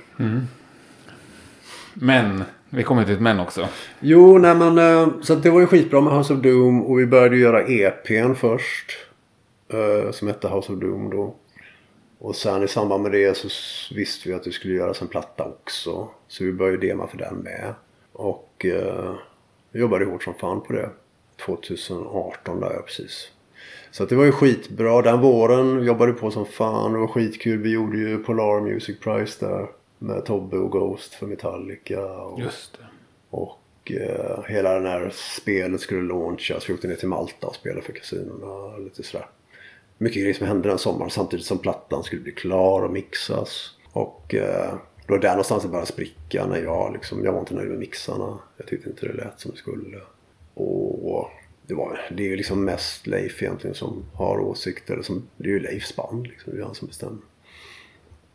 B: Men, vi kommer till ett men också.
A: Jo, nej men eh, så det var ju skitbra med House of Doom och vi började göra EPn först. Eh, som hette House of Doom då. Och sen i samband med det så visste vi att det skulle göras en platta också. Så vi började dema för den med. Och vi jobbade hårt som fan på det. 2018 där ja, precis. Så att det var ju skitbra. Den våren jobbade vi på som fan. Det var skitkul. Vi gjorde ju Polar Music Prize där. Med Tobbe och Ghost för Metallica. Och...
B: Det.
A: Och eh, hela den här spelet skulle launchas. Vi åkte ner till Malta och spelade för kasinorna. Lite sådär. Mycket grejer som hände den sommaren samtidigt som plattan skulle bli klar och mixas. Och eh, det var där någonstans det började spricka när jag liksom, jag var inte nöjd med mixarna. Jag tyckte inte det lät som det skulle. Och det, var, det är ju liksom mest Leif egentligen som har åsikter. Som, det är ju Leifs band liksom, det är han som bestämmer.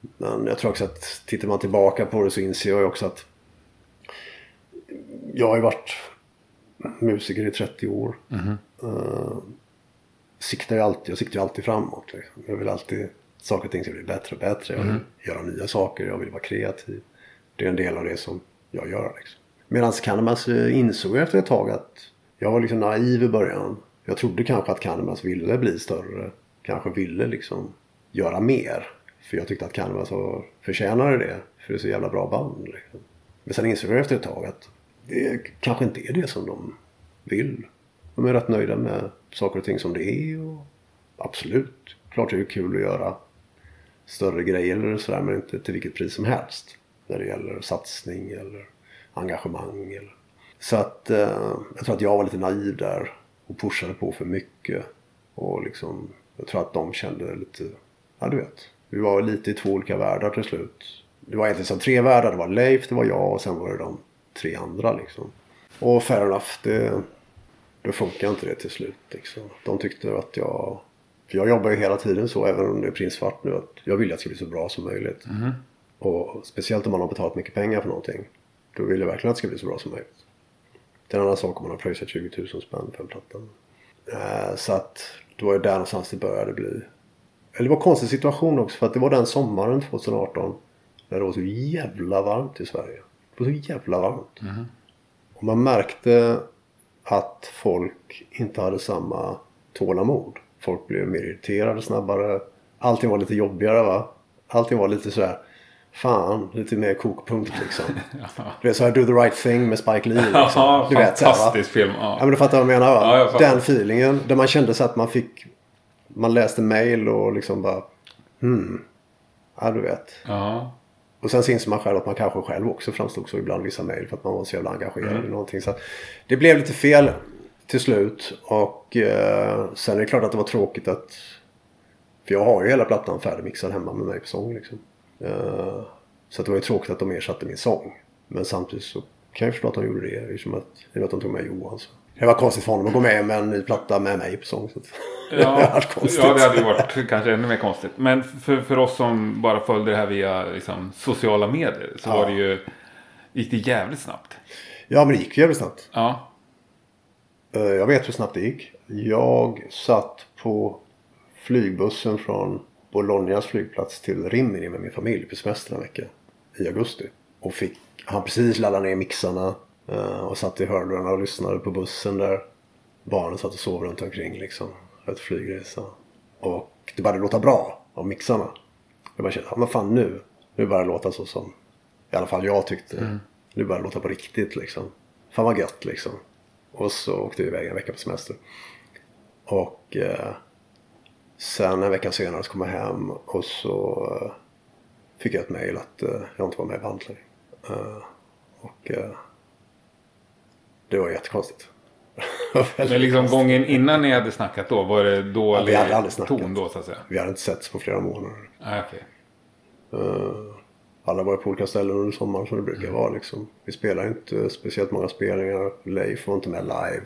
A: Men jag tror också att tittar man tillbaka på det så inser jag också att jag har ju varit musiker i 30 år. Uh, siktar ju alltid, jag siktar ju alltid framåt. Liksom. Jag vill alltid saker och ting ska bli bättre och bättre. Jag vill göra nya saker, jag vill vara kreativ. Det är en del av det som jag gör. Liksom. Medan Cannabis insåg jag efter ett tag att jag var liksom naiv i början. Jag trodde kanske att Cannabis ville bli större. Kanske ville liksom göra mer. För jag tyckte att Canvas var, förtjänade det. För det är så jävla bra band. Liksom. Men sen insåg jag efter ett tag att det kanske inte är det som de vill. De är rätt nöjda med saker och ting som det är. Och absolut, klart det är kul att göra större grejer eller sådär. Men inte till vilket pris som helst. När det gäller satsning eller engagemang. Eller. Så att eh, jag tror att jag var lite naiv där. Och pushade på för mycket. Och liksom, jag tror att de kände lite, ja du vet. Vi var lite i två olika världar till slut. Det var egentligen som tre världar. Det var Leif, det var jag och sen var det de tre andra liksom. Och fair enough, det, då funkar inte det till slut. Liksom. De tyckte att jag... För jag jobbar ju hela tiden så, även om det är prinsvart nu. Att jag vill att det ska bli så bra som möjligt. Och speciellt om man har betalat mycket pengar för någonting. Då vill jag verkligen att det ska bli så bra som möjligt. Det är en annan sak om man har pröjsat 20 000 spänn för en platta. Eh, så att det var ju där någonstans det började bli. Eller det var en konstig situation också för att det var den sommaren 2018. När det var så jävla varmt i Sverige. Det var så jävla varmt. Och man märkte att folk inte hade samma tålamod. Folk blev mer irriterade snabbare. Allting var lite jobbigare va. Allting var lite sådär. Fan, lite mer kokpunkt liksom. Du vet såhär Do the right thing med Spike Lee liksom.
B: Ja,
A: Du vet, så här, va?
B: fantastisk film.
A: Ja
B: Ja.
A: men du fattar vad jag menar va?
B: Ja, jag.
A: Den feelingen. Där man kände så att man fick. Man läste mail och liksom bara. Hmm. Ja du vet.
B: Ja.
A: Och sen så inser man själv att man kanske själv också framstod så ibland vissa mejl för att man var så jävla engagerad i någonting. Så det blev lite fel till slut. Och eh, sen är det klart att det var tråkigt att... För jag har ju hela plattan färdigmixad hemma med mig på sång liksom. Eh, så att det var ju tråkigt att de ersatte min sång. Men samtidigt så kan jag förstå att de gjorde det. Eftersom att, att de tog med Johan. Så. Det var konstigt för honom att gå med med en ny platta med mig på sång. Så att, det
B: Ja, ja, det hade ju varit kanske ännu mer konstigt. Men för, för oss som bara följde det här via liksom, sociala medier så
A: Ja.
B: var det ju, gick det jävligt snabbt.
A: Ja men det gick jävligt snabbt.
B: Ja,
A: Eh, Jag vet hur snabbt det gick. Jag satt på flygbussen från Bolognas flygplats till Rimini med min familj på semester en vecka i augusti. Och fick, han precis laddat ner mixarna och satt i hörlurarna och lyssnade på bussen där. Barnen satt och sov runt omkring liksom. Efter flygresa. Och det började låta bra av mixarna. Jag bara kände, men fan nu. Nu börjar det låta så som i alla fall jag tyckte. Nu börjar det låta på riktigt liksom. Fan vad gött liksom. Och så åkte vi iväg en vecka på semester. Och eh, sen en vecka senare så kom jag hem och så eh, fick jag ett mail att eh, jag inte var med i bandet. Eh, och eh, det var jättekonstigt.
B: men liksom gången innan ni hade snackat då, var det då
A: Ja, vi hade snackat.
B: ton då så att säga?
A: Vi hade inte setts på flera månader.
B: Nej, okej.
A: Eh, alla var på olika ställen under sommaren som det brukar
B: Mm.
A: vara liksom. Vi spelar inte speciellt många spelningar. Leif var inte med live.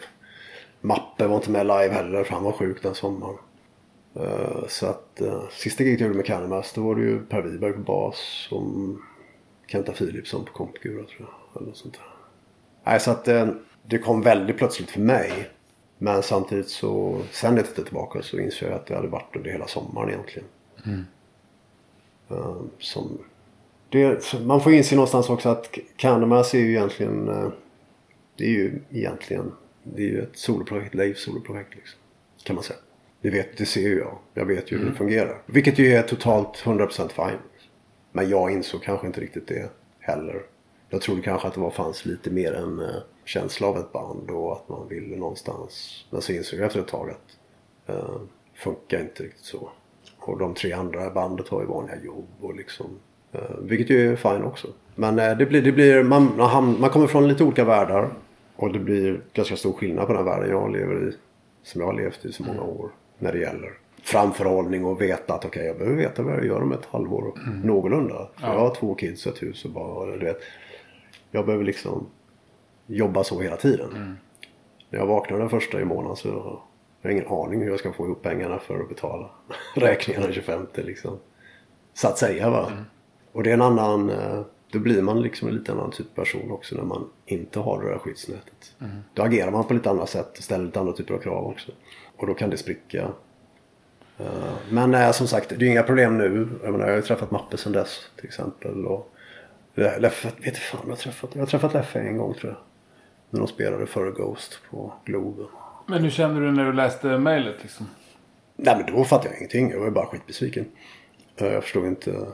A: Mappe var inte med live heller för han var sjuk den sommaren. Eh, så att uh, sista giget jag gjorde med Candlemass då var det ju Per Wiberg på bas och Kenta Philipsson på kompgura tror jag. Eller något sånt där. Nej, så att det kom väldigt plötsligt för mig. Men samtidigt så, sen jag tittade tillbaka så insåg jag att det hade varit under hela sommaren egentligen. Eh, som, det, man får inse någonstans också att Candlemass är ju egentligen, eh, det är ju egentligen, det är ju ett soloprojekt, Leifs soloprojekt liksom. Kan man säga. Det, vet, det ser ju jag. Jag vet ju hur det fungerar. Vilket ju är totalt 100% fine. Men jag insåg kanske inte riktigt det heller. Jag trodde kanske att det var, fanns lite mer en eh, känsla av ett band och att man ville någonstans. Men så insåg jag efter ett tag att eh, funkar inte riktigt så. Och de tre andra bandet har ju vanliga jobb och liksom. Eh, vilket ju är fine också. Men eh, det blir, det blir man, man, man kommer från lite olika världar. Och det blir ganska stor skillnad på den världen jag lever i. Som jag har levt i så många år. När det gäller framförhållning och veta att okej jag behöver veta vad jag gör om ett halvår. Någorlunda. För Jag har två kids och ett hus och bara du vet. Jag behöver liksom jobba så hela tiden. När jag vaknar den första i månaden så har jag ingen aning hur jag ska få ihop pengarna för att betala räkningarna den 25 liksom. Så att säga va. Och det är en annan, eh, då blir man liksom en lite annan typ av person också när man inte har det där skyddsnätet. Då agerar man på lite andra sätt och ställer lite andra typer av krav också. Och då kan det spricka. Eh, Men eh, som sagt, det är inga problem nu. Jag, menar, jag har ju träffat Mappe sedan dess till exempel. Och Leffe, vet fan jag har träffat. Jag har träffat Leffe en gång tror jag. När de spelade före Ghost på Globen.
B: Men hur kände du när du läste mejlet liksom?
A: Nej men då fattade jag ingenting. Jag var bara skitbesviken. Eh, Jag förstod inte.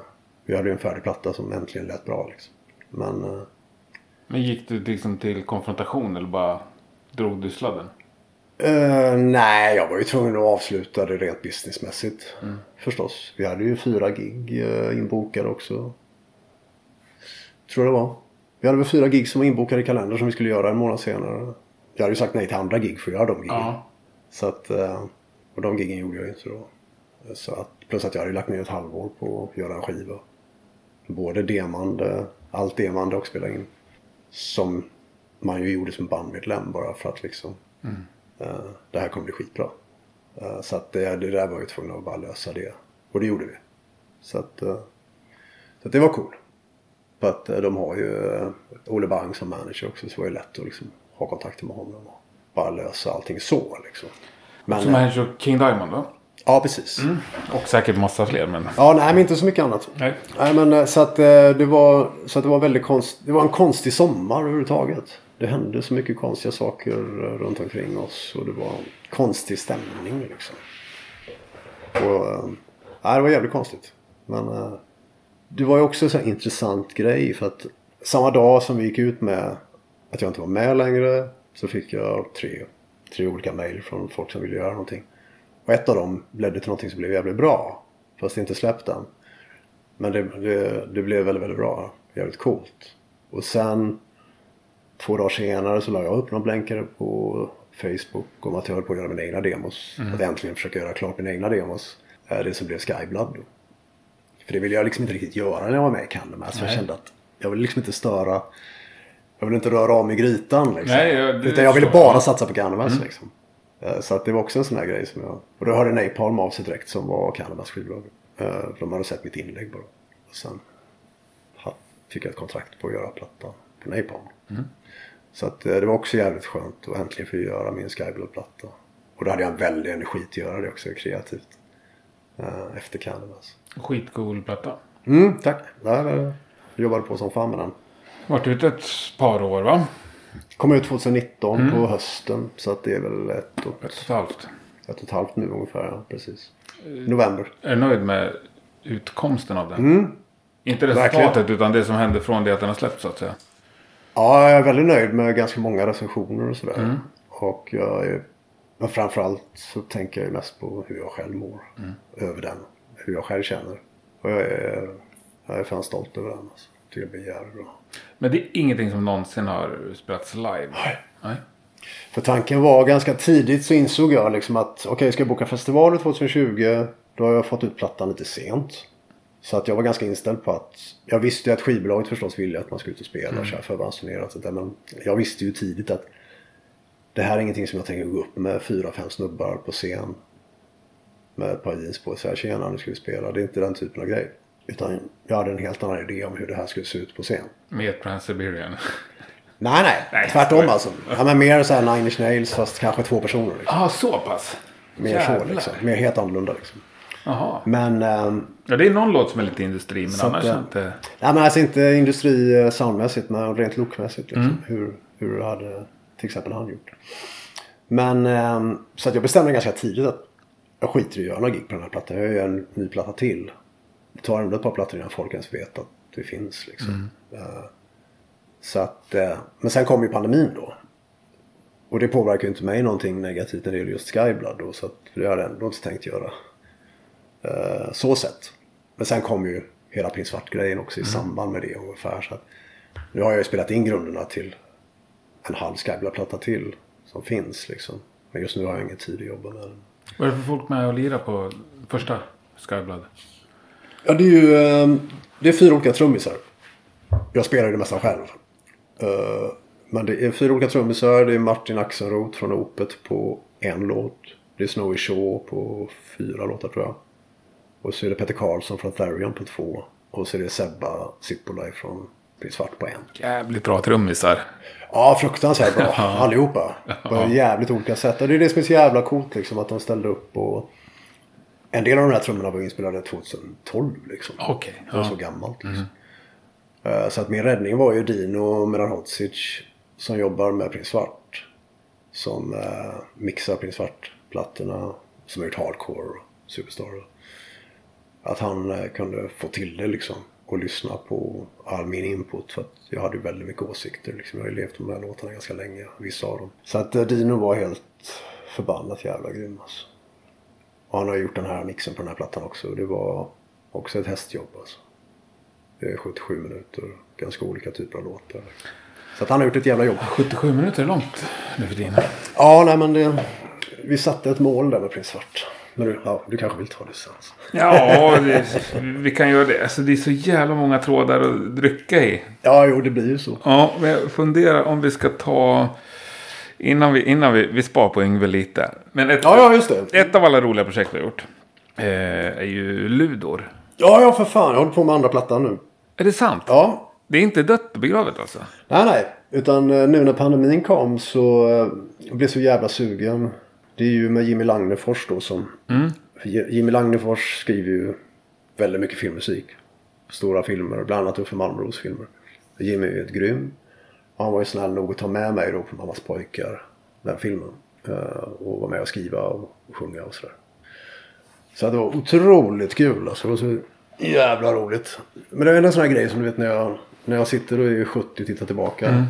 A: Vi hade ju en färdig platta som äntligen lät bra liksom. Men eh,
B: Men gick du liksom till konfrontation eller bara drog du sladden?
A: eh, nej, jag var ju tvungen att avsluta det rent businessmässigt. Förstås. Vi hade ju fyra gig inbokade också. Tror jag det var. Vi hade väl fyra gig som var inbokade i kalendern som vi skulle göra en månad senare. Jag hade ju sagt nej till andra gig för att göra de giggen.
B: Ja.
A: Så att, eh, och de giggen gjorde jag ju inte då. Så att, plus att jag hade lagt ner ett halvår på att göra en skiva. Både demande, allt demande och spela in. Som man ju gjorde som bandmedlem bara för att liksom. eh, det här kommer bli skitbra. Eh, så att det, det där var ju tvungen att bara lösa det. Och det gjorde vi. Så att, eh, så att det var cool. För att eh, de har ju eh, Olle Bang som manager också. Så det var ju lätt att liksom ha kontakter med honom. Och bara lösa allting så liksom. Men,
B: Som manager King Diamond va?
A: Ja, precis.
B: Och säkert massa fler men...
A: Ja, nej, men inte så mycket annat.
B: Nej.
A: Nej, men eh, så att eh, det var, så att det var väldigt konst, Det var en konstig sommar överhuvudtaget. Det hände så mycket konstiga saker eh, runt omkring oss. Och det var konstig stämning liksom. Och, eh, nej, det var jävligt konstigt. Men eh, det var ju också en intressant grej. För att samma dag som vi gick ut med att jag inte var med längre. Så fick jag tre, tre olika mejl från folk som ville göra någonting. Och ett av dem ledde till någonting som blev jävligt bra. Fast inte släppt än. Men det, det, det blev väldigt, väldigt bra. Jävligt coolt. Och sen två dagar senare så la jag upp några blänkare på Facebook om att jag höll på att göra mina egna demos. Att äntligen försöka göra klart mina egna demos. Eh, Det som blev Skyblood. För det ville jag liksom inte riktigt göra när jag var med i Candlemass. För jag kände att jag ville liksom inte störa. Jag ville inte röra om i grytan liksom.
B: Nej, ja, det
A: Utan jag ville
B: jag.
A: bara satsa på Candlemass liksom. Eh, Så att det var också en sån här grej som jag... Och då hörde Napalm av sig direkt som var Candlemass skivbolag. Eh, De hade sett mitt inlägg bara. Och sen fick jag ett kontrakt på att göra plattan på Napalm. Så att eh, det var också jävligt skönt att äntligen få göra min Skyblood-platta. Och då hade jag en väldig energi att göra det också kreativt. Efter Candlemass.
B: Skitcool platta.
A: Mm, tack. Där, eh, jag jobbade på som fan med den.
B: Varit ute ett par år va?
A: Kom ut 2019 på hösten. Så att det är väl ett och,
B: Ett och ett halvt.
A: ett och ett halvt nu ungefär. Ja, precis. November.
B: Är du nöjd med utkomsten av den?
A: Mm.
B: Inte
A: Verkligen.
B: resultatet utan det som hände från det att den har släppts så att säga.
A: Ja, jag är väldigt nöjd med ganska många recensioner och sådär. Och jag är, men framförallt så tänker jag mest på hur jag själv mår. Över den. Hur jag själv känner. Och jag är, jag är fan stolt över den. Alltså. Tycker det blir jävligt bra.
B: Men det är ingenting som någonsin har spelats live?
A: Nej.
B: Nej.
A: För tanken var ganska tidigt så insåg jag liksom att okej, ska jag boka festivaler 2020 då har jag fått ut plattan lite sent. Så att jag var ganska inställd på att jag visste ju att skivbolaget förstås ville att man skulle ut och spela och köra förbandsturnéer och sånt där. Men jag visste ju tidigt att det här är ingenting som jag tänker gå upp med fyra, fem snubbar på scen. Med ett par jeans på säga tjena nu ska vi spela. Det är inte den typen av grej. Utan jag hade en helt annan idé om hur det här skulle se ut på scen.
B: Med Trans-Siberian.
A: Nej, nej.
B: Nej,
A: Tvärtom alltså. Ja, men mer så här Nine Inch Nails fast kanske två personer. Liksom.
B: Ja, så pass?
A: Mer så
B: Jävlar.
A: liksom. Mer helt annorlunda liksom.
B: Jaha.
A: Men, ehm,
B: Ja, det är någon låt som är lite industri, men
A: Så att,
B: annars
A: eh,
B: inte...
A: nej, men alltså inte industri eh, soundmässigt men rent lookmässigt. Liksom.
B: Mm.
A: Hur, hur hade till exempel han gjort. Men ehm, så att jag bestämde ganska tidigt att jag skiter i att göra några gig på den här plattan. Jag gör en ny platta till. Det tar ändå ett par plattor innan folk ens vet att det finns. Liksom.
B: Mm.
A: Eh, så att, eh, men sen kom ju pandemin då. Och det påverkar ju inte mig någonting negativt när det gäller just Skyblood då. Så att det hade jag ändå inte tänkt göra. Eh, så sett. Men sen kom ju hela Prins Svart-grejen också i samband med det ungefär. Så att, nu har jag ju spelat in grunderna till en halv Skyblood-platta till som finns liksom. Men just nu har jag ingen tid att jobba med den.
B: Vad är det för folk med och lirar på första Skyblood?
A: Ja, det är ju ehm, det är fyra olika trummisar. Jag spelar ju det mesta själv. Eh, men det är fyra olika trummisar. Det är Martin Axenroth från Opet på en låt. Det är Snowy Shaw på fyra låtar tror jag. Och så är det Peter Karlsson från Therion på två. Och så är det Sebba Zippolaj från Prins Svart på en.
B: Jävligt bra trummisar.
A: Ja, fruktansvärt bra. Allihopa. På jävligt olika sätt. Och det är det som är så jävla coolt liksom. Att de ställde upp och... En del av de här trummorna var inspelade 2012 liksom.
B: Okej,
A: Det var så gammalt liksom. Eh, Så att min räddning var ju Dino Medanhodzic. Som jobbar med Prins Svart. Som eh, mixar Prins Svart-plattorna. Som har gjort Hardcore och Superstar. Att han eh, kunde få till det liksom. Och lyssna på all min input. För att jag hade väldigt mycket åsikter. Liksom. Jag har ju levt med de här låtarna ganska länge. Vissa av dem. Så att eh, Dino var helt förbannat jävla grym alltså. Och han har gjort den här mixen på den här plattan också. Och det var också ett hästjobb alltså. Det är 77 minuter. Ganska olika typer av låtar. Så att han har gjort ett jävla jobb.
B: 77 minuter är långt nu för tiden.
A: Ja, nej men det... Vi satte ett mål där med Prins Svart. Men du, ja, du kanske vill ta det sen.
B: Ja, det, vi kan göra det. Alltså, det är så jävla många trådar att rycka i.
A: Ja, jo det blir ju så.
B: Ja, men jag funderar om vi ska ta... Innan vi, innan vi, vi spar på Yngve lite. Men ett,
A: Ja, ja just det.
B: ett av alla roliga projekt vi har gjort. Eh, är ju Ludor.
A: Ja, ja för fan. Jag håller på med andra plattan nu.
B: Är det sant?
A: Ja.
B: Det är inte dött och begravet alltså?
A: Nej, nej. Utan eh, nu när pandemin kom så eh, jag blev så jävla sugen. Det är ju med Jimmy Lagnefors då som... J- Jimmy Lagnefors skriver ju väldigt mycket filmmusik. Stora filmer, bland annat Uffe Malmros filmer. Jimmy är ju ett grym. Och han var ju snäll nog att ta med mig då på Mammas pojkar. Den filmen. Eh, Och vara med och skriva och sjunga och sådär. Så det var otroligt kul alltså. Det var så jävla roligt. Men det är en sån här grej som du vet när jag, när jag sitter och är 70 och tittar tillbaka.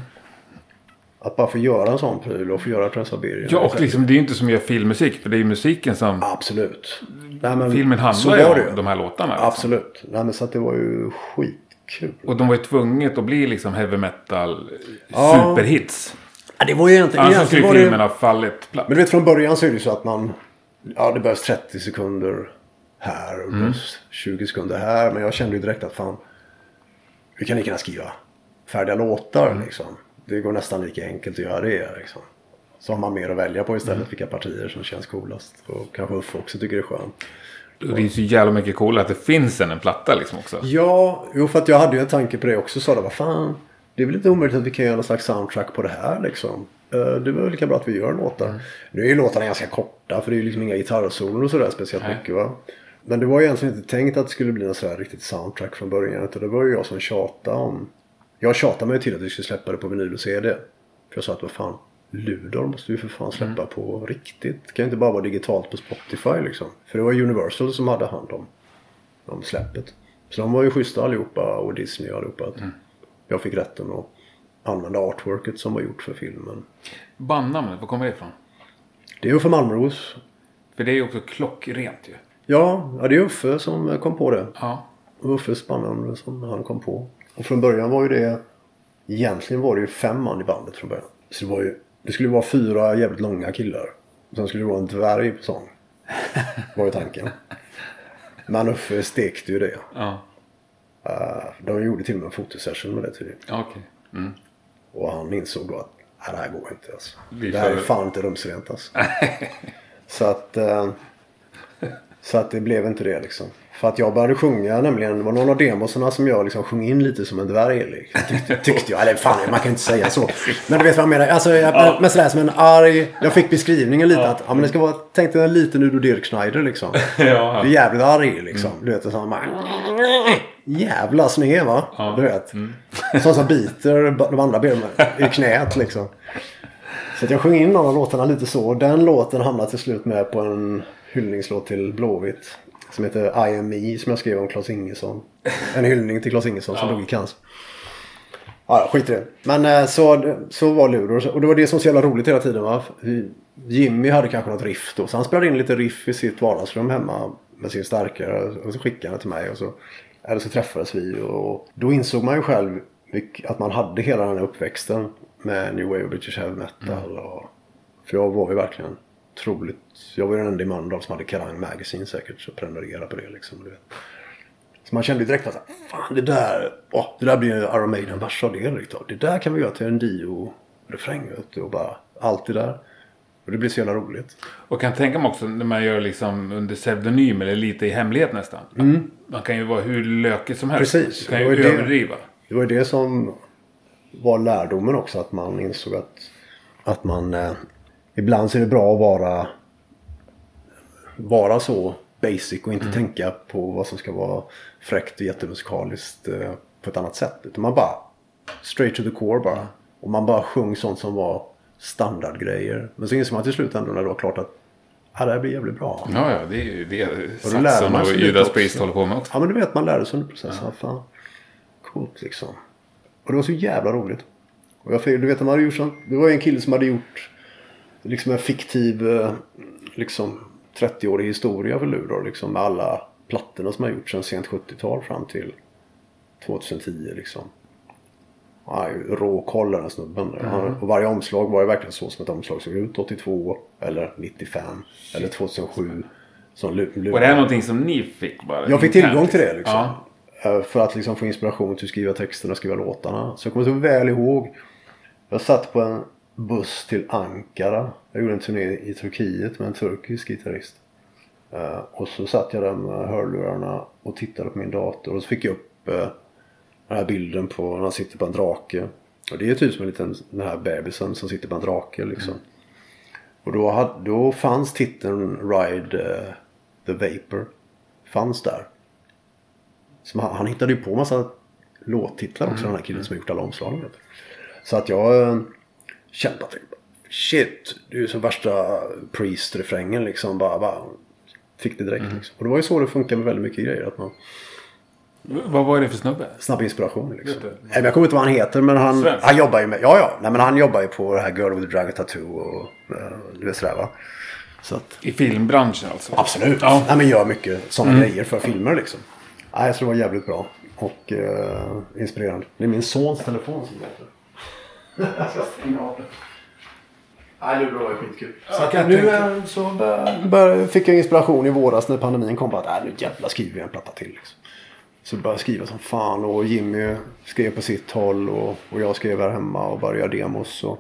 A: Att bara få göra en sån pryl och få göra Transsibirien.
B: Ja, och liksom, det är ju inte som att göra filmmusik. För det är ju musiken som...
A: Absolut. Nej, men
B: Filmen handlar ju om
A: ju.
B: de här låtarna. Liksom.
A: Absolut. Nej, men så att det var ju skitkul.
B: Och de var ju tvunget att bli liksom heavy metal
A: Ja.
B: superhits.
A: Ja, det var ju egentligen...
B: Annars
A: egentligen
B: skulle
A: det-
B: filmen ha fallit platt.
A: Men du vet från början så är det ju så att man... Ja det behövs 30 sekunder här och behövs 20 sekunder här. Men jag kände ju direkt att fan. Vi kan lika gärna skriva färdiga låtar liksom. Det går nästan lika enkelt att göra det liksom. Så har man mer att välja på istället vilka partier som känns coolast. Och kanske Uffe också tycker det är skönt.
B: Det är ju så jävla mycket coolare att det finns en, en platta liksom också.
A: Ja, jo för att jag hade ju en tanke på det också. Så då, vad fan. Det är väl inte omöjligt att vi kan göra någon slags soundtrack på det här liksom. Eh, Det väl lika bra att vi gör låtar. Nu är ju låtarna ganska korta för det är ju liksom inga gitarrsolon och sådär speciellt
B: Nej.
A: mycket va. Men det var ju egentligen inte tänkt att det skulle bli någon sådär riktigt soundtrack från början. Utan det var ju jag som tjatade om. Jag tjatade mig till att vi skulle släppa det på vinyl och CD. För jag sa att vad fan. Ludor måste vi för fan släppa på riktigt. Det kan inte bara vara digitalt på Spotify liksom. För det var Universal som hade hand om om släppet. Så de var ju schyssta allihopa och Disney och allihopa. Att Jag fick rätten att använda artworket som var gjort för filmen.
B: Bandnamnet, var kommer det ifrån?
A: Det är Uffe Malmros.
B: För det är ju också klockrent ju.
A: Ja, ja, det är Uffe som kom på det.
B: Ja.
A: Uffes bandnamn som han kom på. Och från början var ju det... Egentligen var det ju fem man i bandet från början. Så det var ju... Det skulle vara fyra jävligt långa killar. Och sen skulle det vara en dvärg på sång. Var ju tanken. Men Uffe stekte ju det.
B: Ja.
A: Uh, de gjorde till och med en fotosession med det tydligen.
B: Ja, Okej. Mm.
A: Och han insåg då att nej, det här går inte alltså.
B: Vi
A: Det här är fan inte rumsrent alltså. så att eh, Så att det blev inte det liksom. För att jag började sjunga nämligen. Det var någon av demosarna som jag liksom sjöng in lite som en dvärg. Liksom. Tyckte, tyckte jag. Eller fan man kan inte säga så. Men du vet vad jag menar. Alltså jag,
B: Ja.
A: men sådär som en arg. Jag fick beskrivningen lite att ja, men det ska vara. Tänk dig en liten Udo Dirk-Schneider liksom.
B: Ja.
A: Du är jävligt arg liksom. Du vet sån man. Jävla sned va?
B: Ja.
A: Du vet. Sån som biter de andra benen i knät liksom. Så jag sjöng in några av låtarna lite så. Den låten hamnade till slut med på en hyllningslåt till Blåvitt. Som heter I am me som jag skrev om Claes Ingesson. En hyllning till Claes Ingesson som
B: Ja.
A: dog i cancer. Ja, skit i det. Men eh, så, så var Ludor. Och det var det som var så jävla roligt hela tiden. Va? Jimmy hade kanske något riff då. Så han spelade in lite riff i sitt vardagsrum hemma med sin starkare. Och så skickade han det till mig. Och så, eller så träffades vi. Och då insåg man ju själv att man hade hela den här uppväxten. Med New Wave och British Heavy Metal. Och, för jag var ju verkligen otroligt. Jag var ju den enda i Mölndal som hade Kerrang Magazine säkert. Så prenumererade på det liksom. Du vet. Så man kände ju direkt att fan det där, åh, det där blir ju Iron Maiden-vers av det. Det där kan vi göra till en Dio-refräng. Och bara allt det där. Och det blir så jävla roligt.
B: Och kan tänka mig också när man gör liksom under pseudonym eller lite i hemlighet nästan. Man kan ju vara hur lökig som helst.
A: Mm. Precis.
B: Du kan ju
A: det-
B: överdriva.
A: Det var ju det som var lärdomen också. Att man insåg att, att man eh, ibland så är det bra att vara, vara så basic och inte tänka på vad som ska vara fräckt och jättemusikaliskt eh, på ett annat sätt. Utan man bara straight to the core bara. Och man bara sjöng sånt som var standardgrejer. Men så insåg man till slut ändå när det var klart att ja, det här blir jävligt bra.
B: Ja, ja, det är ju det Saxon och Judas. Priest håller på med också.
A: Ja men du vet man lärde sig under processen. Ja. Fan, coolt liksom. Och det var så jävla roligt. Och jag, du vet de hade gjort sånt. Det var en kille som hade gjort liksom en fiktiv eh, liksom 30-årig historia för Luleå. Liksom med alla plattorna som har gjorts sedan sent 70-tal fram till 2010 liksom. Han är ju rå koll den här snubben. Han, och varje omslag var ju verkligen så som ett omslag såg ut 82 eller 95 eller 2007. Som Lu- Luleå.
B: Och det här är någonting som ni fick bara?
A: Jag fick tillgång till det liksom.
B: Ja.
A: Eh, För att liksom få inspiration till att skriva texterna och skriva låtarna. Så jag kommer så väl ihåg. Jag satt på en buss till Ankara. Jag gjorde en turné i Turkiet med en turkisk gitarrist. Eh, Och så satt jag där med hörlurarna och tittade på min dator. Och så fick jag upp eh, den här bilden på när han sitter på en drake. Och det är typ som en liten den här bebisen som sitter på en drake liksom. Och då, hade, då fanns titeln Ride eh, the Vapor. Fanns där. Som han, han hittade ju på massa låttitlar också den här killen som har gjort alla omslagen. du. Så att jag kände att shit, det är som värsta Priest-refrängen liksom. Bara, bara fick det direkt liksom. Och det var ju så det funkar med väldigt mycket grejer. Att man,
B: Vad var det för snubbe?
A: snabb inspiration liksom.
B: Du?
A: Nej, men jag kommer inte ihåg vad han heter men han,
B: Svensk?
A: han jobbar ju med, ja ja, nej men han jobbar ju på det här Girl with the Dragon Tattoo och eh, du vet sådär va. Så att,
B: I filmbranschen alltså?
A: Absolut.
B: Ja.
A: Nej, men gör mycket sådana grejer för filmer liksom. Nej, så det var jävligt bra. Och eh, inspirerande. Det är min sons telefon som låter. Jag ska stänga av det. Nej, det var ju skitkul. så
B: jag
A: nu
B: tänka.
A: eh, så bör, bör, fick jag inspiration i våras när pandemin kom. på Att äh, nu jävlar skriver vi en platta till. Liksom. Så började jag skriva som fan. Och Jimmy skrev på sitt håll. Och, och jag skrev här hemma och började göra demos. Och,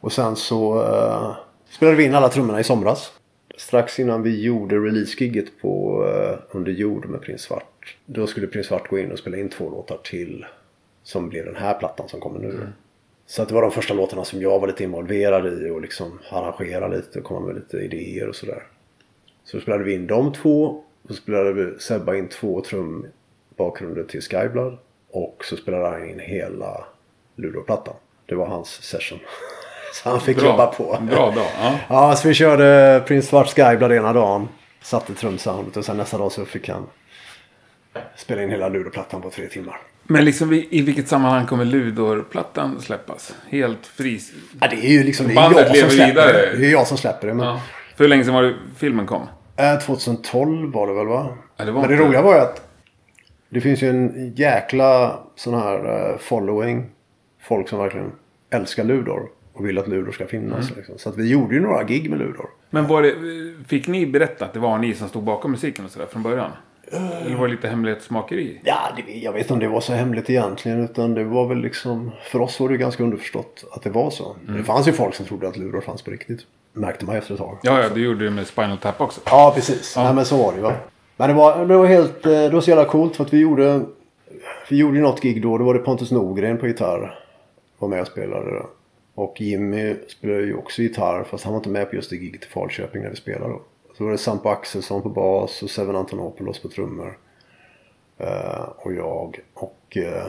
A: och sen så eh, spelade vi in alla trummorna i somras. Strax innan vi gjorde release-gigget på eh, Under jord med Prins Svart. Då skulle Prins Svart gå in och spela in två låtar till. Som blev den här plattan som kommer nu. Så att det var de första låtarna som jag var lite involverad i och liksom arrangera lite och komma med lite idéer och sådär. Så spelade vi in de två. Och så spelade vi Sebba in två trumbakgrunder till Skyblood. Och så spelade han in hela Luleå-plattan. Det var hans session. Så han fick jobba på.
B: Bra dag. Ja.
A: Ja, så vi körde Prince Svart Skyblood ena dagen. Satte trumsoundet och sen nästa dag så fick han spela in hela Luleå-plattan på tre timmar.
B: Men liksom i, vilket sammanhang kommer Ludor-plattan släppas? Helt fri?
A: Ja, det är ju liksom det är
B: Bandet
A: jag som släpper
B: vidare.
A: det. Det är jag som släpper det. Men,
B: Ja. För hur länge sedan var det filmen kom?
A: Eh, 2012 var det väl va?
B: Ja, det
A: Men det
B: inte-
A: roliga var ju att det finns ju en jäkla sån här eh, following. Folk som verkligen älskar Ludor och vill att Ludor ska finnas.
B: Mm.
A: Liksom. Så att vi gjorde ju några gig med Ludor.
B: Men det, fick ni berätta att det var ni som stod bakom musiken och sådär från början? Eller var det lite hemlighetsmakeri?
A: Ja, det, jag vet inte om det var så hemligt egentligen. Utan det var väl liksom, för oss var det ganska underförstått att det var så. Det fanns ju folk som trodde att lurar fanns på riktigt. Märkte man efter ett tag.
B: Ja, ja, du gjorde det med Spinal Tap också.
A: Ja, precis. Nej, men så var det ju. Men det var, det var helt, eh, det var så jävla coolt för att vi gjorde, vi gjorde något gig då. Då var det Pontus Norgren på gitarr. Var med och spelade då. Och Jimmy spelade ju också gitarr fast han var inte med på just det giget i Falköping när vi spelade då. Så var det Sampo Axelsson på bas och Seven Antonopoulos på trummor. Eh, och jag. Och eh,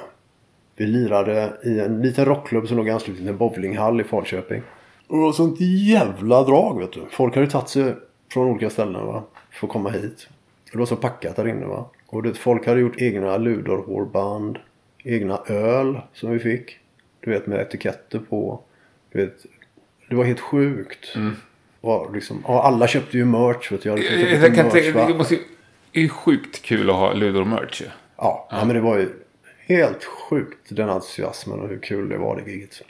A: vi lirade i en liten rockklubb som låg i anslutning till en bowlinghall i Falköping. Och det var sånt jävla drag vet du. Folk hade tagit sig från olika ställen va. För att komma hit. Det var så packat där inne va. Och det, folk hade gjort egna ludorhårband. Egna öl som vi fick. Du vet med etiketter på. Du vet, det var helt sjukt. Mm. Och liksom, och alla köpte ju merch. Vet du. Jag köpt
B: Jag, jag kan tänka, det måste det är ju sjukt kul att ha Ludor-merch ju.
A: Ja, ja. men det var ju helt sjukt den entusiasmen och hur kul det var det giget.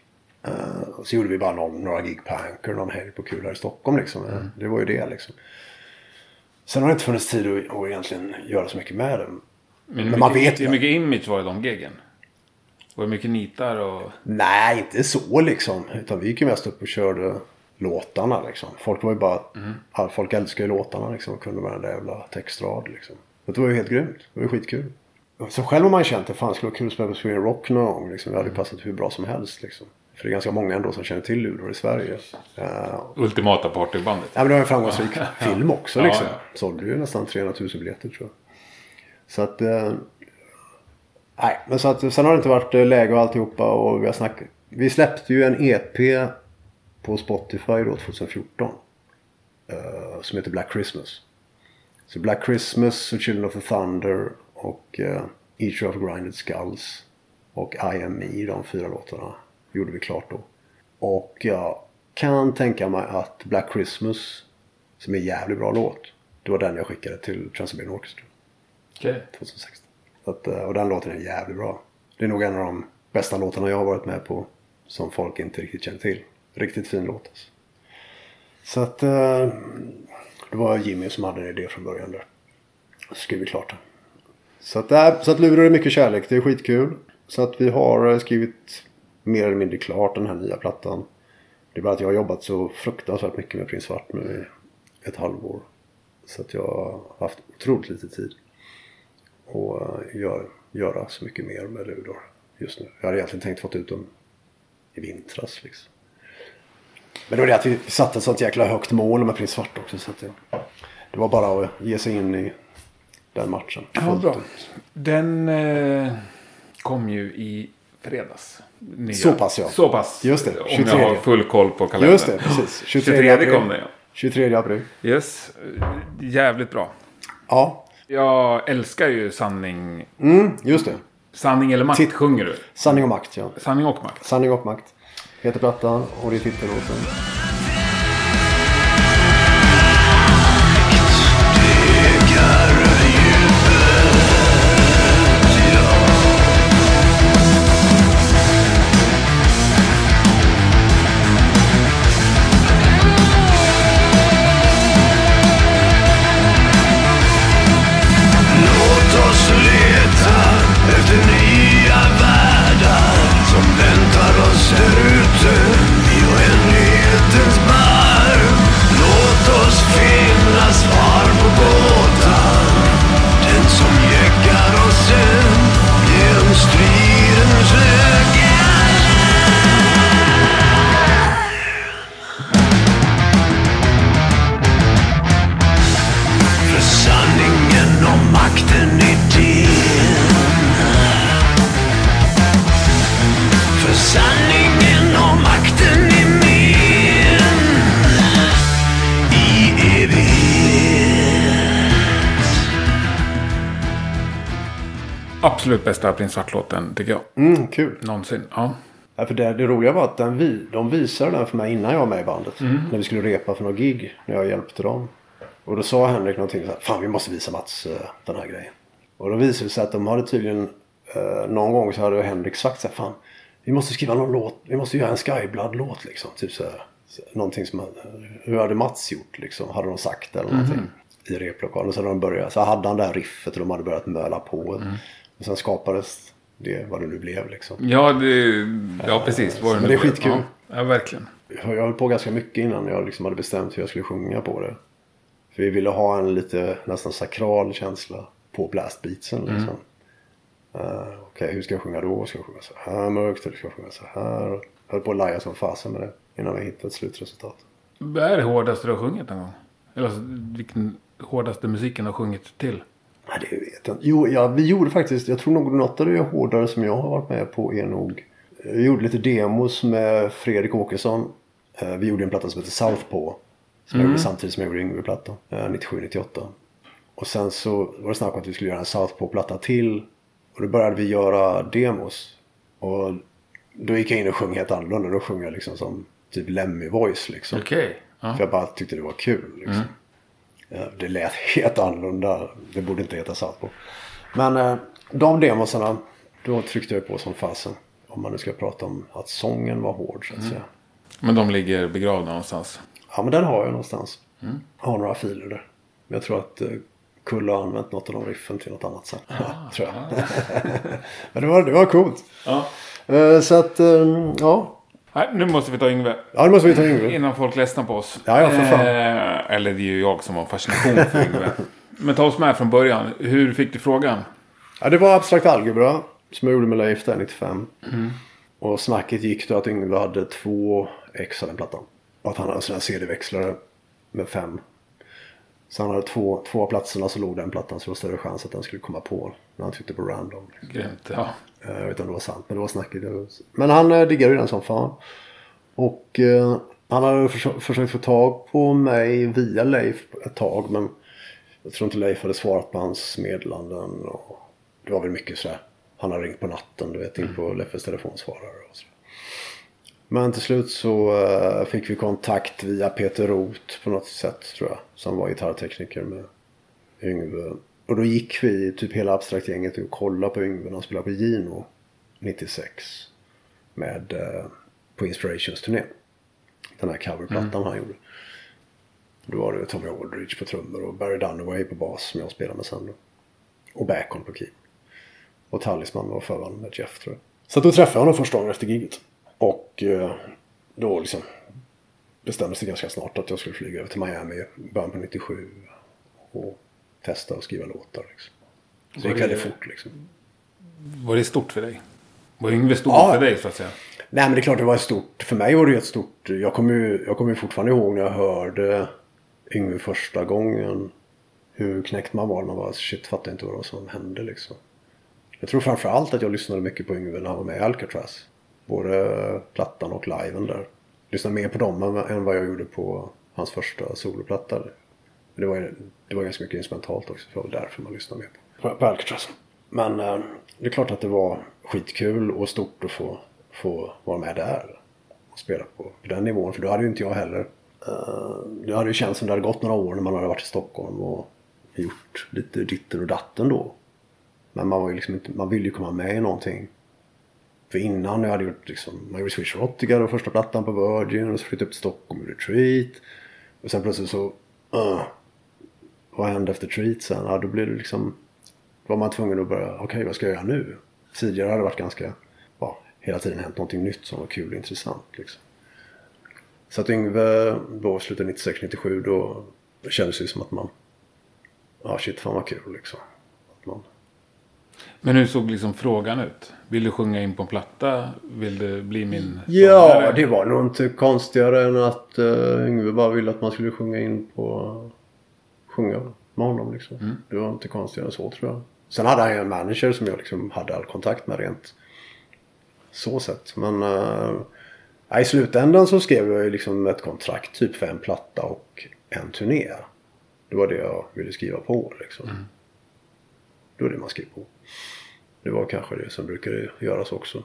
A: Uh, och så gjorde vi bara någon, några gig på Anchor någon helg på kul här i Stockholm liksom. Eh, Det var ju det liksom. Sen har det inte funnits tid att, att egentligen göra så mycket med det.
B: Men, hur
A: Men man
B: mycket,
A: vet
B: Hur
A: ju.
B: mycket image var det de geggen? Var det mycket nitar och...
A: Nej, inte så liksom. Utan vi gick ju mest upp och körde låtarna liksom. Folk var ju bara... Ja, folk älskar ju låtarna liksom. Och kunde varenda jävla textrad liksom. Det var ju helt grymt. Det var ju skitkul. Så själv har man känt att fan skulle vara kul att spela på Sweden Rock någon gång. Liksom. Det hade ju passat hur bra som helst liksom. För det är ganska många ändå som känner till Luleå i Sverige. Uh,
B: Ultimata partybandet.
A: Ja men det var en framgångsrik film också
B: Ja,
A: liksom.
B: ja.
A: Sålde ju nästan 300 000 biljetter tror jag. Så att... Eh, nej, men så att sen har det inte varit eh, läge och alltihopa och vi har snackat. Vi släppte ju en EP på Spotify då 2014. eh, som heter Black Christmas. Så Black Christmas och Children of the Thunder och uh, Each of Grinded Skulls och I Am Me, de fyra låtarna gjorde vi klart då. Och jag kan tänka mig att Black Christmas, som är en jävligt bra låt, det var den jag skickade till Trans-Siberian Orchestra
B: Okej.
A: 2016. Så att, eh, och den låten är jävligt bra. Det är nog en av de bästa låtarna jag har varit med på som folk inte riktigt känner till. Riktigt fin låt alltså. Så att eh, det var Jimmy som hade en idé från början där. Så skrev vi klart den. Så att, äh, så att Luleå är mycket kärlek. Det är skitkul. Så att vi har eh, skrivit mer eller mindre klart den här nya plattan. Det är bara att jag har jobbat så fruktansvärt mycket med Prins Svart nu i ett halvår. Så att jag har haft otroligt lite tid. Och eh, gör, göra så mycket mer med Ludor just nu. Jag hade egentligen tänkt fått ut dem i vintras liksom. Men det var det att vi satte ett sånt jäkla högt mål med Prins Svart också. Så det, det var bara att ge sig in i den matchen.
B: Ja, bra. Den eh, kom ju i fredags. Nya.
A: Så pass, ja.
B: Så pass.
A: Just det,
B: Om
A: 23.
B: jag har full koll på kalendern.
A: Just det, precis.
B: 23, kom den ja.
A: 23 april.
B: Yes. Jävligt bra.
A: Ja,
B: Jag älskar ju sanning.
A: mm, just det.
B: Sanning eller makt
A: Titt-
B: sjunger du.
A: Sanning och makt, ja.
B: Sanning och makt.
A: Sanning och makt. Heter plattan och det är titellåten.
B: Bästa Prins Svart-låten tycker jag.
A: Mm, kul.
B: Någonsin. Ja.
A: Ja, för det, det roliga var att den vi, de visade den för mig innan jag var med i bandet.
B: Mm.
A: När vi skulle repa för något gig. När jag hjälpte dem. Och då sa Henrik någonting så här. Fan vi måste visa Mats eh, den här grejen. Och då visade det sig att de hade tydligen. eh, någon gång så hade Henrik sagt så här. Fan vi måste skriva någon låt. Vi måste göra en Skyblood-låt liksom. Typ så här. Någonting som. Hur hade Mats gjort liksom? Hade de sagt eller någonting. i replokalen. Så hade de börjat, så hade han det här riffet och de hade börjat möla på.
B: Mm.
A: Och sen skapades det vad det nu blev liksom.
B: Ja, det, ja precis. Vad
A: Men
B: nu
A: det är skitkul.
B: Ja, ja, verkligen.
A: Jag höll på ganska mycket innan jag liksom hade bestämt hur jag skulle sjunga på det. För vi ville ha en lite nästan sakral känsla på blastbeatsen liksom. Eh, Okej, hur ska jag sjunga då? Ska jag sjunga så här mörkt eller ska jag sjunga så här? Jag höll på att laja som fasen med det innan vi hittade ett slutresultat.
B: Vad är det hårdaste du har sjungit någon gång? Eller alltså, vilken hårdaste musiken du har sjungit till?
A: Nej, det vet jag inte. Jo, ja, vi gjorde faktiskt, jag tror nog något av det hårdare som jag har varit med på är nog... Vi gjorde lite demos med Fredrik Åkesson. Eh, Vi gjorde en platta som heter Southpaw. Som jag gjorde samtidigt som jag gjorde Yngve-plattan. 97-98. Och sen så var det snack om att vi skulle göra en Southpaw-platta till. Och då började vi göra demos. Och då gick jag in och sjöng helt annorlunda. Då sjöng jag liksom som typ Lemmy Voice liksom.
B: Okej. Ja.
A: För jag bara tyckte det var kul. Liksom. Ja, Det lät helt annorlunda. Det borde inte heta Southpaw. Men eh, de demosarna, då tryckte jag på som fasen. Om man nu ska prata om att sången var hård så att säga.
B: Men de ligger begravda någonstans.
A: Ja men den har jag någonstans. Jag har några filer där. Men jag tror att eh, Kulle har använt något av de riffen till något annat sen. tror jag. men det var, det var coolt.
B: Ja.
A: Eh, så att, ja.
B: Nej, nu måste vi ta Yngve.
A: Ja, det måste vi ta Yngve.
B: Innan folk ledsnar på oss.
A: Ja, ja, för fan.
B: Eh, eller det är ju jag som har fascination för Yngve. Men ta oss med från början. Hur fick du frågan?
A: Ja, det var abstrakt algebra som jag gjorde med Leif där 95. Och snacket gick då att Yngve hade två ex av den plattan. Och att han hade en sån här CD-växlare med fem. Så han hade två, två av platserna så låg den plattan så det var större chans att den skulle komma på när han tryckte på random.
B: Grymt. Ja.
A: Eh, Jag vet inte om det var sant, men det var snacket. Men han eh, diggade ju den som fan. Och eh, han hade försö- försökt få tag på mig via Leif ett tag. Men jag tror inte Leif hade svarat på hans meddelanden. Och det var väl mycket sådär. Han hade ringt på natten, du vet, in på Leffes telefonsvarare och sådär. Men till slut så eh, fick vi kontakt via Peter Roth på något sätt tror jag. Som var gitarrtekniker med Yngve. Och då gick vi, typ hela abstrakt-gänget, och kollade på Yngve när han spelade på Gino 96. Med, eh, på Inspirations-turnén. Den här coverplattan han gjorde. Då var det Tommy Aldridge på trummor och Barry Dunaway på bas som jag spelade med sen då. Och Bacon på keyboard. Och Talisman var förband med Jeff tror jag. Så då träffade jag honom första gången efter giget. Och eh, då liksom bestämdes det ganska snart att jag skulle flyga över till Miami i början på 97. Och testa och skriva låtar liksom. Så gick
B: det-
A: fort liksom.
B: Var det stort för dig? Var Yngve stor
A: Ja.
B: för dig så att säga?
A: Nej men det är klart det var stort. För mig var det ju ett stort. Jag kommer ju, jag kommer ju fortfarande ihåg när jag hörde Yngve första gången. Hur knäckt man var. Man var shit fattar inte vad som hände liksom. Jag tror framför allt att jag lyssnade mycket på Yngve när han var med i Alcatraz. Både plattan och liven där. Lyssnade mer på dem än, än vad jag gjorde på hans första soloplatta. Det var, ju- det var ganska mycket instrumentalt också. Så det var därför man lyssnade mer på, Alcatraz. Men eh, det är klart att det var skitkul och stort att få, få vara med där. Och spela på, på den nivån. För då hade ju inte jag heller. Uh, det hade ju känts som det hade gått några år när man hade varit i Stockholm och gjort lite ditten och datten då. Men man var ju liksom inte, man ville ju komma med i någonting. För innan jag hade gjort liksom, man gjorde Swish Erotica och första plattan på Virgin och så flyttade jag upp till Stockholm och gjorde Treat. Och sen plötsligt så, uh, vad hände efter Treat sen? Ja, då blev det liksom, var man tvungen att börja, okej vad ska jag göra nu? Tidigare hade det varit ganska, ja, hela tiden hänt någonting nytt som var kul och intressant liksom. Så att Yngve, då slutade 96-97 då, då kändes det som att man, ja shit fan vad kul liksom. Att man,
B: Men hur såg liksom frågan ut? Vill du sjunga in på en platta? Vill du bli min
A: Ja,
B: sångare?
A: det var nog inte konstigare än att uh, Yngve bara ville att man skulle sjunga in på... Sjunga med honom liksom. Det var inte konstigare än så tror jag. Sen hade han ju en manager som jag liksom hade all kontakt med rent så sett. Men ja, i slutändan så skrev jag ju liksom ett kontrakt typ för en platta och en turné. Det var det jag ville skriva på liksom. Det var det man skrev på. Det var kanske det som brukade göras också.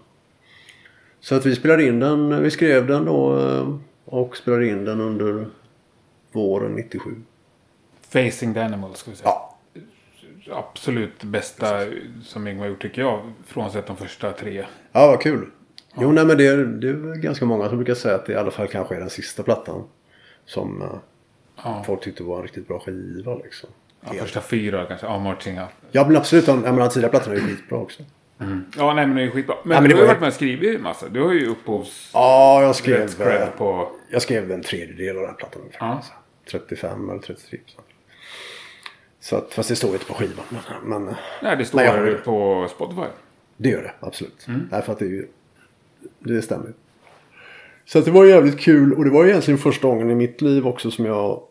A: Så att vi spelade in den, vi skrev den då eh, och spelade in den under våren 97.
B: Facing the Animals ska vi säga.
A: Ja,
B: Absolut bästa som Yngve har gjort tycker jag. Frånsett de första tre.
A: ja vad kul. Jo, nej men det är, det är ganska många som brukar säga att det i alla fall kanske är den sista plattan som, eh,
B: Ja.
A: folk tyckte var en riktigt bra skiva liksom.
B: Ja, första fyra kanske. Ja, Marching Up.
A: Ja men absolut, de, jag menar tidiga plattorna är ju skitbra också.
B: Ja, nej men det är skitbra. Men,
A: Ja, men
B: du har ju
A: var-
B: varit med och skrivit en massa. Du har ju upphovs...
A: Ja, jag skrev,
B: på...
A: jag skrev en tredjedel av den här plattan.
B: Ja.
A: 35 eller 33 procent. Så att, fast det står inte på skivan. Men, men
B: Nej, det står
A: jag det.
B: på Spotify.
A: det gör det absolut. Därför att det är ju, det stämmer. Så det var jävligt kul och det var egentligen första gången i mitt liv också som jag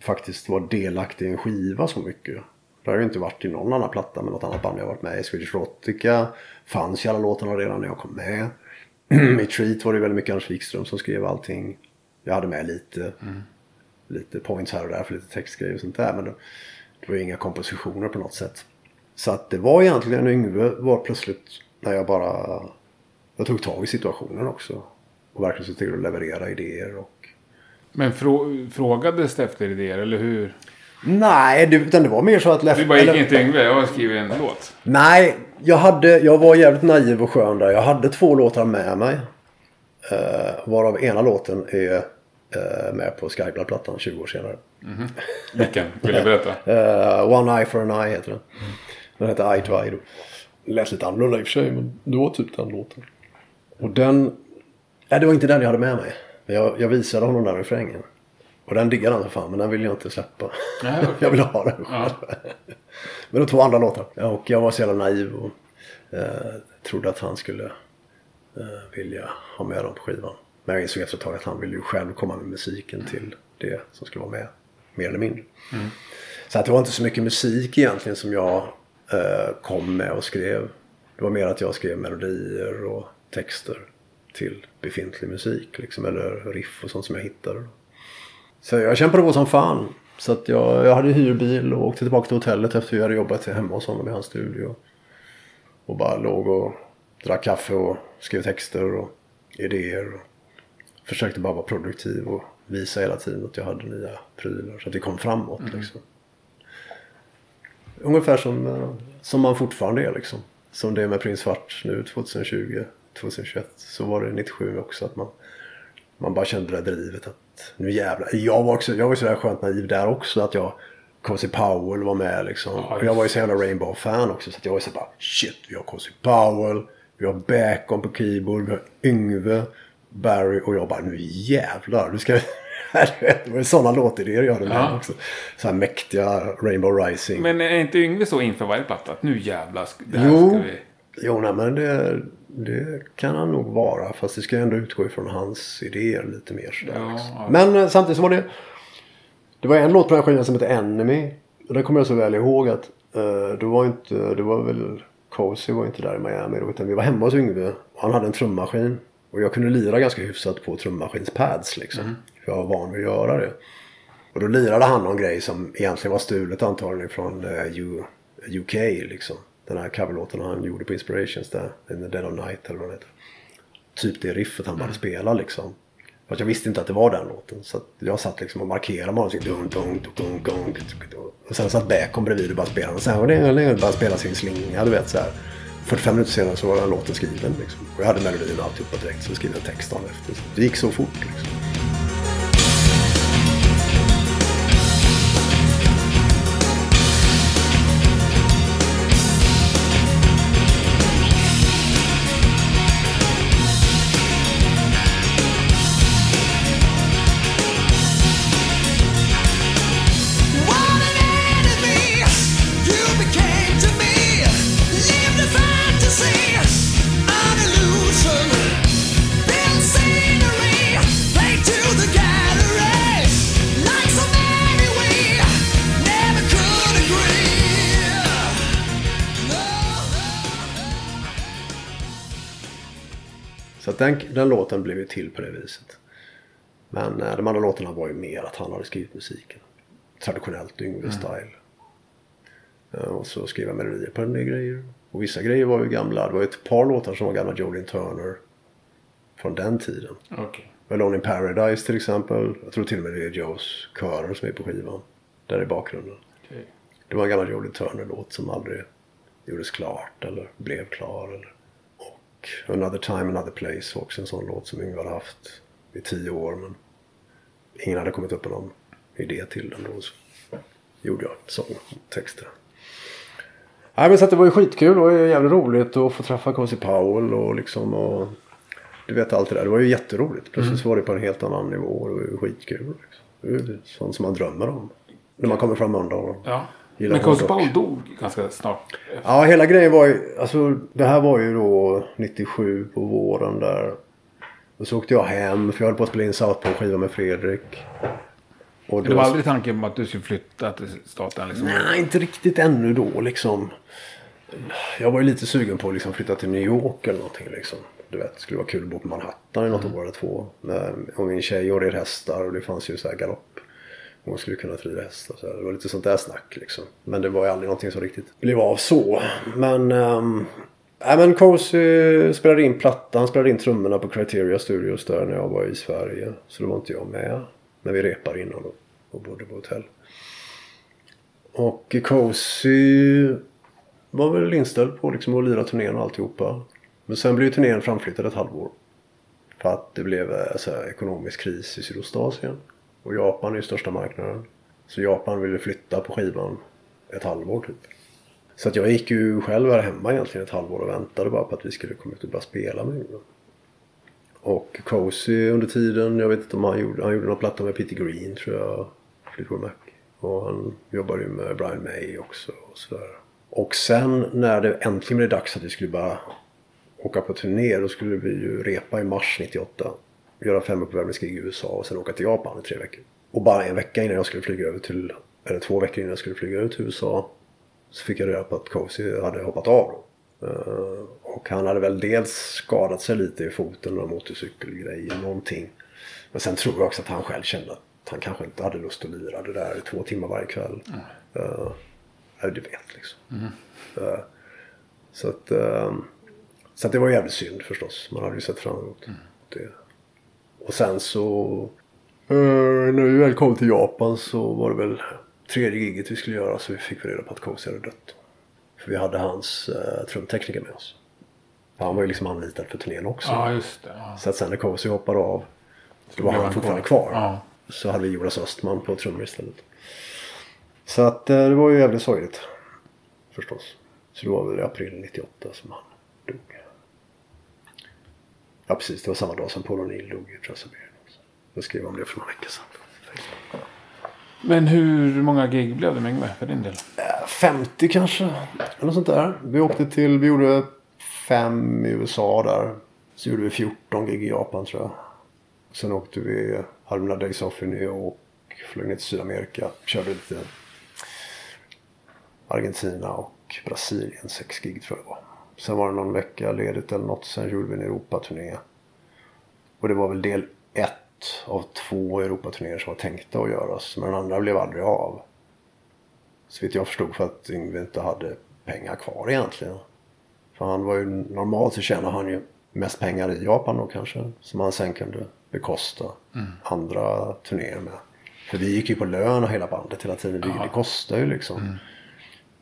A: faktiskt var delaktig i en skiva så mycket. Det har ju inte varit i någon annan platta med något annat band jag varit med i. Swedish Erotica fanns ju alla låtarna redan när jag kom med. I Treat var det väldigt mycket Anders Wikström som skrev allting. Jag hade med lite, lite points här och där för lite textgrejer och sånt där. Men det, det var inga kompositioner på något sätt. Så att det var egentligen Yngve var plötsligt när jag bara jag tog tag i situationen också. Och verkligen såg till att leverera idéer och
B: Men frå frågades det efter idéer, eller hur?
A: Nej, det, utan det var mer så att...
B: Du bara gick
A: eller-
B: in till Yngve, jag har skrivit en låt.
A: Nej, jag, hade, jag var jävligt naiv och skön där. Jag hade två låtar med mig. Uh, varav ena låten är eh, med på Skyblad-plattan 20 år senare.
B: Vilken? Vill du berätta?
A: Eh, One Eye for an Eye heter den. Den heter Eye to Eye då. Det lät lite annorlunda i och för sig men det var typ den låten. Och den... Nej det var inte den jag hade med mig. Men jag, jag visade honom den refrängen. Och den diggade han så fan men den ville jag inte släppa.
B: Nej, okej.
A: jag ville ha den själv. men de två andra låtar. Ja, Och jag var så jävla naiv och eh, trodde att han skulle eh, vilja ha med dem på skivan. Men jag insåg efter ett tag att han ville ju själv komma med musiken till det som skulle vara med. Mer eller mindre. Så att det var inte så mycket musik egentligen som jag eh, kom med och skrev. Det var mer att jag skrev melodier och texter till befintlig musik. Liksom, eller riff och sånt som jag hittade. Så jag kämpade på som fan. Så att jag, jag hade hyrbil och åkte tillbaka till hotellet efter att jag hade jobbat hemma hos honom i hans studio. Och bara låg och drack kaffe och skrev texter och idéer. Och försökte bara vara produktiv och visa hela tiden att jag hade nya prylar. Så att det kom framåt liksom. Ungefär som, eh, som man fortfarande är liksom. Som det är med Prins Svart nu 2020, 2021. Så var det 97 också att man, man bara kände det där drivet att nu jävlar. Jag var också, jag var så där skönt naiv där också att jag Cozy Powell var med liksom.
B: Ja,
A: och jag var ju så jävla Rainbow-fan också. Så att jag var så bara shit, vi har Cozy Powell. Vi har Bacon på keyboard. Vi har Yngve, Barry och jag bara nu jävlar. Nu ska det var ju sådana låtidéer jag hade med
B: Ja.
A: också. Så här mäktiga Rainbow Rising.
B: Men är inte Yngve så inför varje platta? Att nu jävlar, det här
A: Jo,
B: ska vi...
A: jo nej, men det, det kan han nog vara. Fast det ska ändå utgå ifrån hans idéer lite mer. Sådär,
B: Ja,
A: liksom.
B: ja.
A: Men eh, samtidigt så var det. Det var en låt på den här skivan som heter Enemy. Och det kommer jag så väl ihåg att. Uh, det var inte. Det var väl. Cozy var inte där i Miami då. Utan vi var hemma hos Yngve. Och han hade en trummaskin. Och jag kunde lira ganska hyfsat på trummaskinspads liksom. För jag var van vid att göra det. Och då lirade han någon grej som egentligen var stulet antagligen från eh, U- UK liksom. Den här coverlåten han gjorde på Inspirations där. In the Dead of Night eller vad den heter. Typ det riffet han bara spelade liksom. Fast jag visste inte att det var den låten. Så jag satt liksom och markerade med honom. dun, dun, dun, dun, dun. Och sen satt Bacon bredvid och bara spelade. Och sen var det bara spela sin slinga du vet så här. 45 minuter senare så var den låten skriven liksom. Och jag hade melodin och alltihopa direkt. Så skrev jag texten text dagen efter. Så det gick så fort liksom. Ju till på det viset. Men eh, de andra låtarna var ju mer att han hade skrivit musiken. Traditionellt Yngve-style. Eh, och så skrev jag melodier på del grejer. Och vissa grejer var ju gamla. Det var ju ett par låtar som var gamla Jolene Turner. Från den tiden.
B: Okej.
A: Alone in Paradise till exempel. Jag tror till och med det är Joes körer som är på skivan. Där i bakgrunden.
B: Okej.
A: Det var en gammal Jolene Turner-låt som aldrig gjordes klart eller blev klar. Eller. Och Another Time Another Place var också en sån låt som Yngve hade haft i tio år. Men ingen hade kommit upp med någon idé till den då. Så gjorde jag sång och texter. Nej men så att det var ju skitkul och jävligt roligt att få träffa Cozy Powell och liksom och du vet allt det där. Det var ju jätteroligt. Plötsligt så var det på en helt annan nivå och det var ju skitkul. Liksom. Det är ju sånt som man drömmer om. När man kommer från Mölndal.
B: Ja. Men. Powell dog ganska snart.
A: Ja, hela grejen var ju, alltså det här var ju då 97 på våren där. Och så åkte jag hem för jag höll på att spela in South på skiva med Fredrik. Och
B: Det var aldrig tanken på att du skulle flytta till staten liksom?
A: Nej, inte riktigt ännu då liksom. Jag var ju lite sugen på att liksom flytta till New York eller någonting liksom. Du vet, det skulle vara kul att bo på Manhattan i något år eller två. Med, och min tjej och red hästar och det fanns ju så här galopp. Hon skulle kunna rida hästar. Så. Det var lite sånt där snack liksom. Men det var ju aldrig någonting som riktigt blev av så. Men... Um, Nej men Cozy spelade in plattan, han spelade in trummorna på Criteria Studios där när jag var i Sverige. Så då var inte jag med. när vi repade innan då. Och bodde på hotell. Och Cozy var väl inställd på liksom att lira turnén och alltihopa. Men sen blev ju turnén framflyttad ett halvår. För att det blev eh, så här, ekonomisk kris i Sydostasien. Och Japan är ju största marknaden. Så Japan ville flytta på skivan ett halvår typ. Så att jag gick ju själv här hemma egentligen ett halvår och väntade bara på att vi skulle komma ut och börja spela med honom. Och Cozy under tiden, jag vet inte om han gjorde, han gjorde någon platta med Peter Green tror jag. Fleetwood Mac. Och han jobbade ju med Brian May också och sådär. Och sen när det äntligen blev dags att vi skulle bara åka på turné då skulle vi ju repa i mars 98. Göra fem uppvärmningsgig i USA och sen åka till Japan i tre veckor. Och bara en vecka innan jag skulle flyga över till, eller två veckor innan jag skulle flyga ut till USA så fick jag reda på att Cozy hade hoppat av. Eh, och han hade väl dels skadat sig lite i foten och motorcykelgrej, någonting. Men sen tror jag också att han själv kände att han kanske inte hade lust att lira det där två timmar varje kväll. Uh, ja, du vet liksom. Eh, så att, eh, så att det var jävligt synd förstås. Man hade ju sett fram emot det. Och sen så eh, när vi väl kom till Japan så var det väl tredje giget vi skulle göra så vi fick reda på att Cozy hade dött. För vi hade hans uh, trumtekniker med oss. Han var ju liksom anlitad för turnén också.
B: Ja, just det. Ja.
A: Så att sen när Cozy hoppade av då var han fortfarande
B: kvar.
A: kvar.
B: Ja.
A: Så hade vi Jonas Östman på trummor istället. Så att eh, det var ju jävligt sorgligt. Förstås. Så det var väl i april 98 som han dog. Ja precis, det var samma dag som Paul O'Neill dog i också. Jag skrev om det för några veckor sedan.
B: Men hur många gig blev det med Yngve för din del?
A: 50 kanske. Eller något sånt där. Vi åkte till, vi gjorde fem i USA där. Så gjorde vi 14 gig i Japan tror jag. Sen åkte vi, hade några days off i New York. Flög ner till Sydamerika. Körde lite Argentina och Brasilien. Sex gig tror jag det var. Sen var det någon vecka ledigt eller något. Sen gjorde vi en Europaturné. Och det var väl del ett av två Europaturnéer som var tänkta att göras. Men den andra blev aldrig av. Så vitt jag förstod för att Yngve inte hade pengar kvar egentligen. För han var ju normalt så tjänade han ju mest pengar i Japan då kanske. Som han sen kunde bekosta andra turnéer med. För vi gick ju på lön och hela bandet hela tiden. Det, det kostar ju liksom.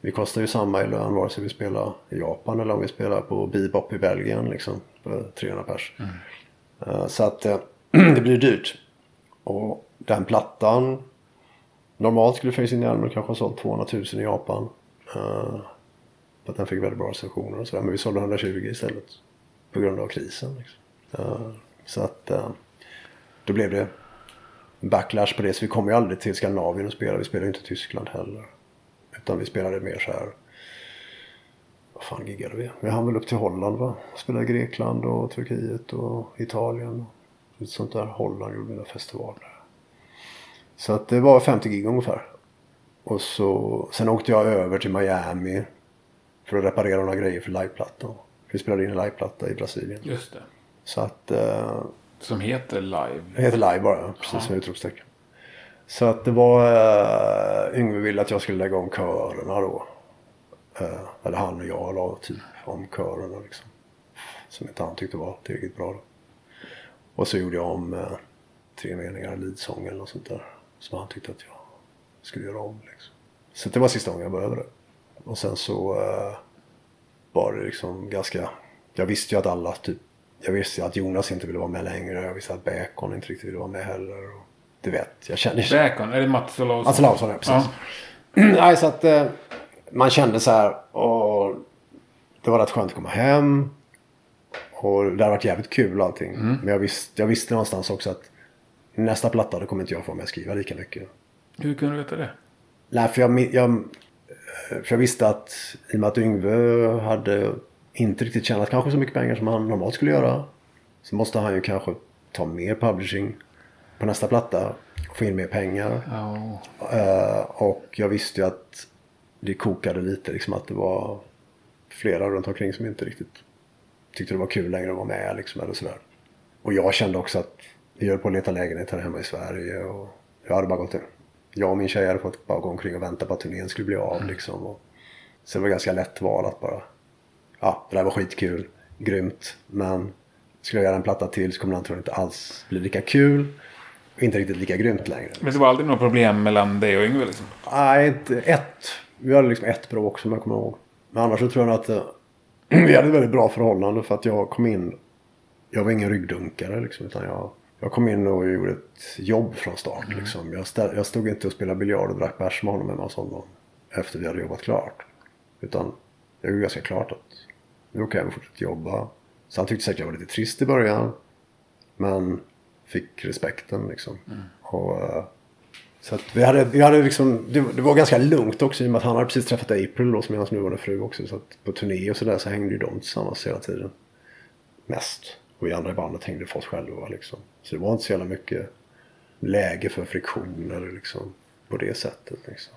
A: Vi kostar ju samma i lön vare sig vi spelar i Japan eller om vi spelar på Bebop i Belgien liksom. För 300 pers. Eh, Så att eh, det blir dyrt. Och den plattan Normalt skulle Facing the Animal kanske ha sålt 200 000 i Japan. Uh, för att den fick väldigt bra recensioner och sådär. Men vi sålde 120 istället. På grund av krisen. Liksom. Eh, så att eh, då blev det backlash på det. Så vi kom ju aldrig till Skandinavien och spelade. Vi spelade inte i Tyskland heller. Utan vi spelade mer så här. Vad fan giggade vi? Vi hann väl upp till Holland va? Spelade i Grekland och Turkiet och Italien. Lite sånt där. Holland gjorde några festivaler. Så att det var 50 gig ungefär. Och så, sen åkte jag över till Miami. För att reparera några grejer för liveplattan. Vi spelade in en liveplatta i Brasilien.
B: Just det.
A: Så att eh,
B: Som heter Live.
A: det heter live bara, precis som utropstecken. Så att det var, uh, Yngve ville att jag skulle lägga om körerna då. Uh, eller han och jag la typ om körerna liksom. Som inte han tyckte var tillräckligt bra då. Och så gjorde jag om uh, tre meningar, Lidsång eller något sånt där. Som han tyckte att jag skulle göra om liksom. Så det var sista gången jag började det. Och sen så uh, var det liksom ganska... Jag visste ju att alla typ... Jag visste ju att Jonas inte ville vara med längre. Jag visste att Bacon inte riktigt ville vara med heller. Och du vet, jag kände...
B: Bacon, är det Mats Olausson?
A: Mats Olausson, ja, precis. Nej, så att eh, man kände så här. Och det var rätt skönt att komma hem. Och det hade varit jävligt kul och allting.
B: Mm.
A: Men jag visste, jag visste någonstans också att nästa platta då kommer inte jag få med att skriva lika mycket.
B: Hur kunde du veta det?
A: Nej, för jag, jag, eh, för jag visste att i och med att Yngve hade inte riktigt tjänat kanske så mycket pengar som han normalt skulle göra. Så måste han ju kanske ta mer publishing på nästa platta. Få in mer pengar.
B: Ja.
A: Eh, och jag visste ju att det kokade lite. Liksom att det var flera runt omkring som inte riktigt tyckte det var kul längre att vara med. Liksom, eller sådär. Och jag kände också att vi höll på att leta lägenhet här hemma i Sverige. Och jag hade bara gått Jag och min tjej hade fått bara gå omkring och vänta på att turnén skulle bli av. Liksom, och, så det var ganska lätt val att bara... Ja, det där var skitkul. Grymt. Men skulle jag göra en platta till så kommer det antagligen inte alls bli lika kul. Inte riktigt lika grymt längre.
B: Men det var aldrig något problem mellan dig och Yngve liksom?
A: Nej, inte ett. Vi hade liksom ett bråk som jag kommer ihåg. Men annars så tror jag att eh, vi hade ett väldigt bra förhållande för att jag kom in. Jag var ingen ryggdunkare liksom. Utan jag, jag kom in och gjorde ett jobb från start. Liksom. Jag, ställ, jag stod inte och spelade biljard och drack bärs med honom hemma hos honom. Efter vi hade jobbat klart. Utan jag gjorde ganska klart att nu kan jag fortsätta jobba. Så han tyckte säkert jag var lite trist i början. Men fick respekten liksom. Och, eh, så att vi hade, vi hade liksom, det, det var ganska lugnt också i och med att han hade precis träffat April då som är hans nuvarande fru också. Så att på turné och sådär så hängde ju de tillsammans hela tiden. Mest. Och vi andra i bandet hängde för oss själva liksom. Så det var inte så jävla mycket läge för friktion eller liksom på det sättet liksom.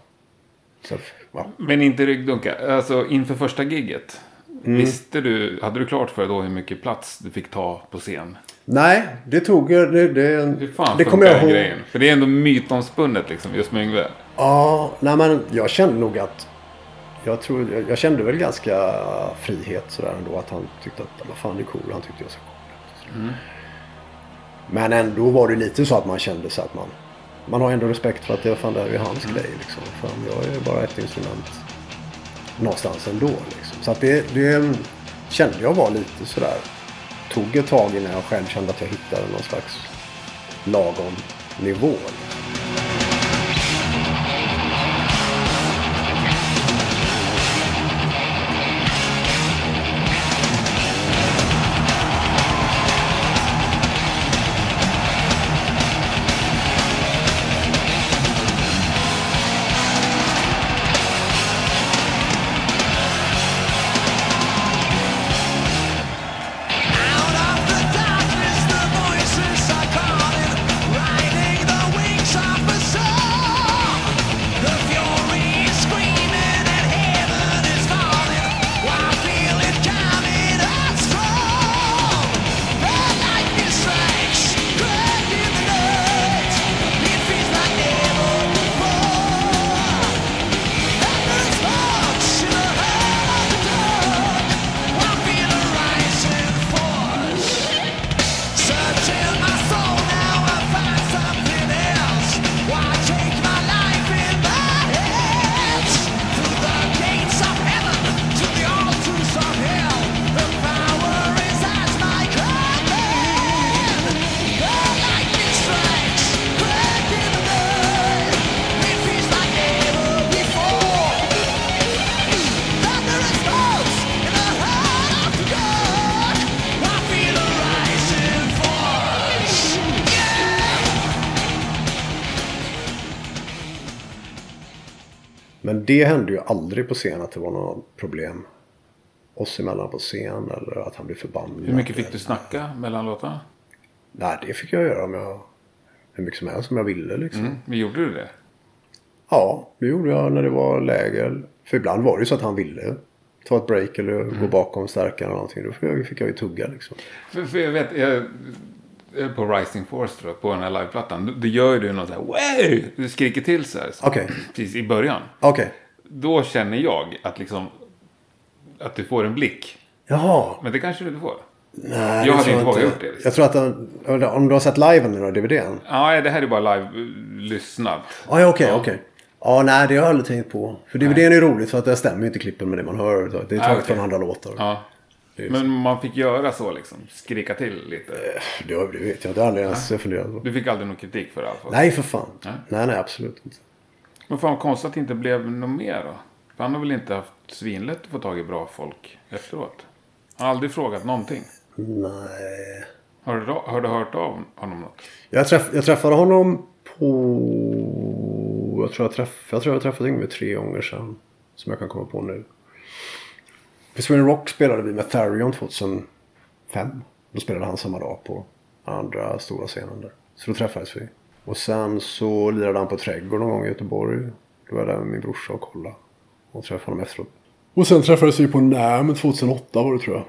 A: Så, ja.
B: Men inte ryggdunka. Alltså inför första gigget.
A: Mm.
B: Visste du, hade du klart för dig då hur mycket plats du fick ta på scen?
A: Nej, det tog det, det,
B: Hur fan
A: det kommer jag ihåg.
B: grejen? För det är ändå mytomspunnet liksom, just med Yngve.
A: Ja, nej men jag kände nog att jag, tror, jag, jag kände väl ganska frihet sådär ändå. Att han tyckte att vad fan det är cool. Han tyckte jag så cool. Men ändå var det lite så att man kände så att man man har ändå respekt för att det, fan, det här är hans grej. Liksom. Fan, jag är bara ett instrument någonstans ändå. Liksom. Så att det, det kände jag var lite sådär. Tog ett tag innan jag själv kände att jag hittade någon slags lagom nivå. Det hände ju aldrig på scen att det var några problem oss emellan på scen eller att han blev förbannad.
B: Hur mycket fick du snacka mellan låtarna?
A: Nej, det fick jag göra om jag, hur mycket som helst som jag ville liksom.
B: Mm. Men gjorde du det?
A: Ja, det gjorde jag när det var läge. För ibland var det ju så att han ville ta ett break eller gå bakom stärkaren eller någonting. Då fick jag, fick jag ju tugga liksom.
B: För, för jag vet, jag, på Rising Force tror jag, på den här liveplattan. Då, gör ju du något så här, wow! Du skriker till så här.
A: Okej.
B: Precis i början.
A: Okej.
B: Då känner jag att liksom, att du får en blick.
A: Jaha.
B: Men det kanske du inte får.
A: Nej,
B: Jag hade inte vågat gjort det, liksom.
A: Jag tror att om du har sett liven nu då, DVDn?
B: Ja, det här är bara live-lyssnat.
A: Ah, ja, okej, okej. Ja, nej, det har jag aldrig tänkt på. För DVDn är roligt för att det stämmer inte klippen med det man hör. Det är taget
B: Ah, okej.
A: från andra låtar.
B: Ja. Men man fick göra så liksom? Skrika till lite?
A: det, det vet jag inte. Det har aldrig ens funderat på.
B: Du fick aldrig någon kritik för det fall?
A: Nej, för fan.
B: Nej.
A: Nej, nej, absolut inte.
B: Men fan konstigt att det inte blev något mer då? För han har väl inte haft svinlätt att få tag i bra folk efteråt? Han har aldrig frågat någonting.
A: Nej.
B: Har du, har du hört av honom något?
A: Jag, träff, jag träffade honom på... Jag tror jag, träff, jag, tror jag träffade Yngve tre gånger sedan. Som jag kan komma på nu. På Sweden Rock spelade vi med Therion 2005. Då spelade han samma dag på andra stora scenen där. Så då träffades vi. Och sen så lirade han på Trädgård någon gång i Göteborg. Då var jag där med min brorsa och kollade. Och träffade honom efteråt. Och sen träffades vi på NAM 2008 var det tror jag.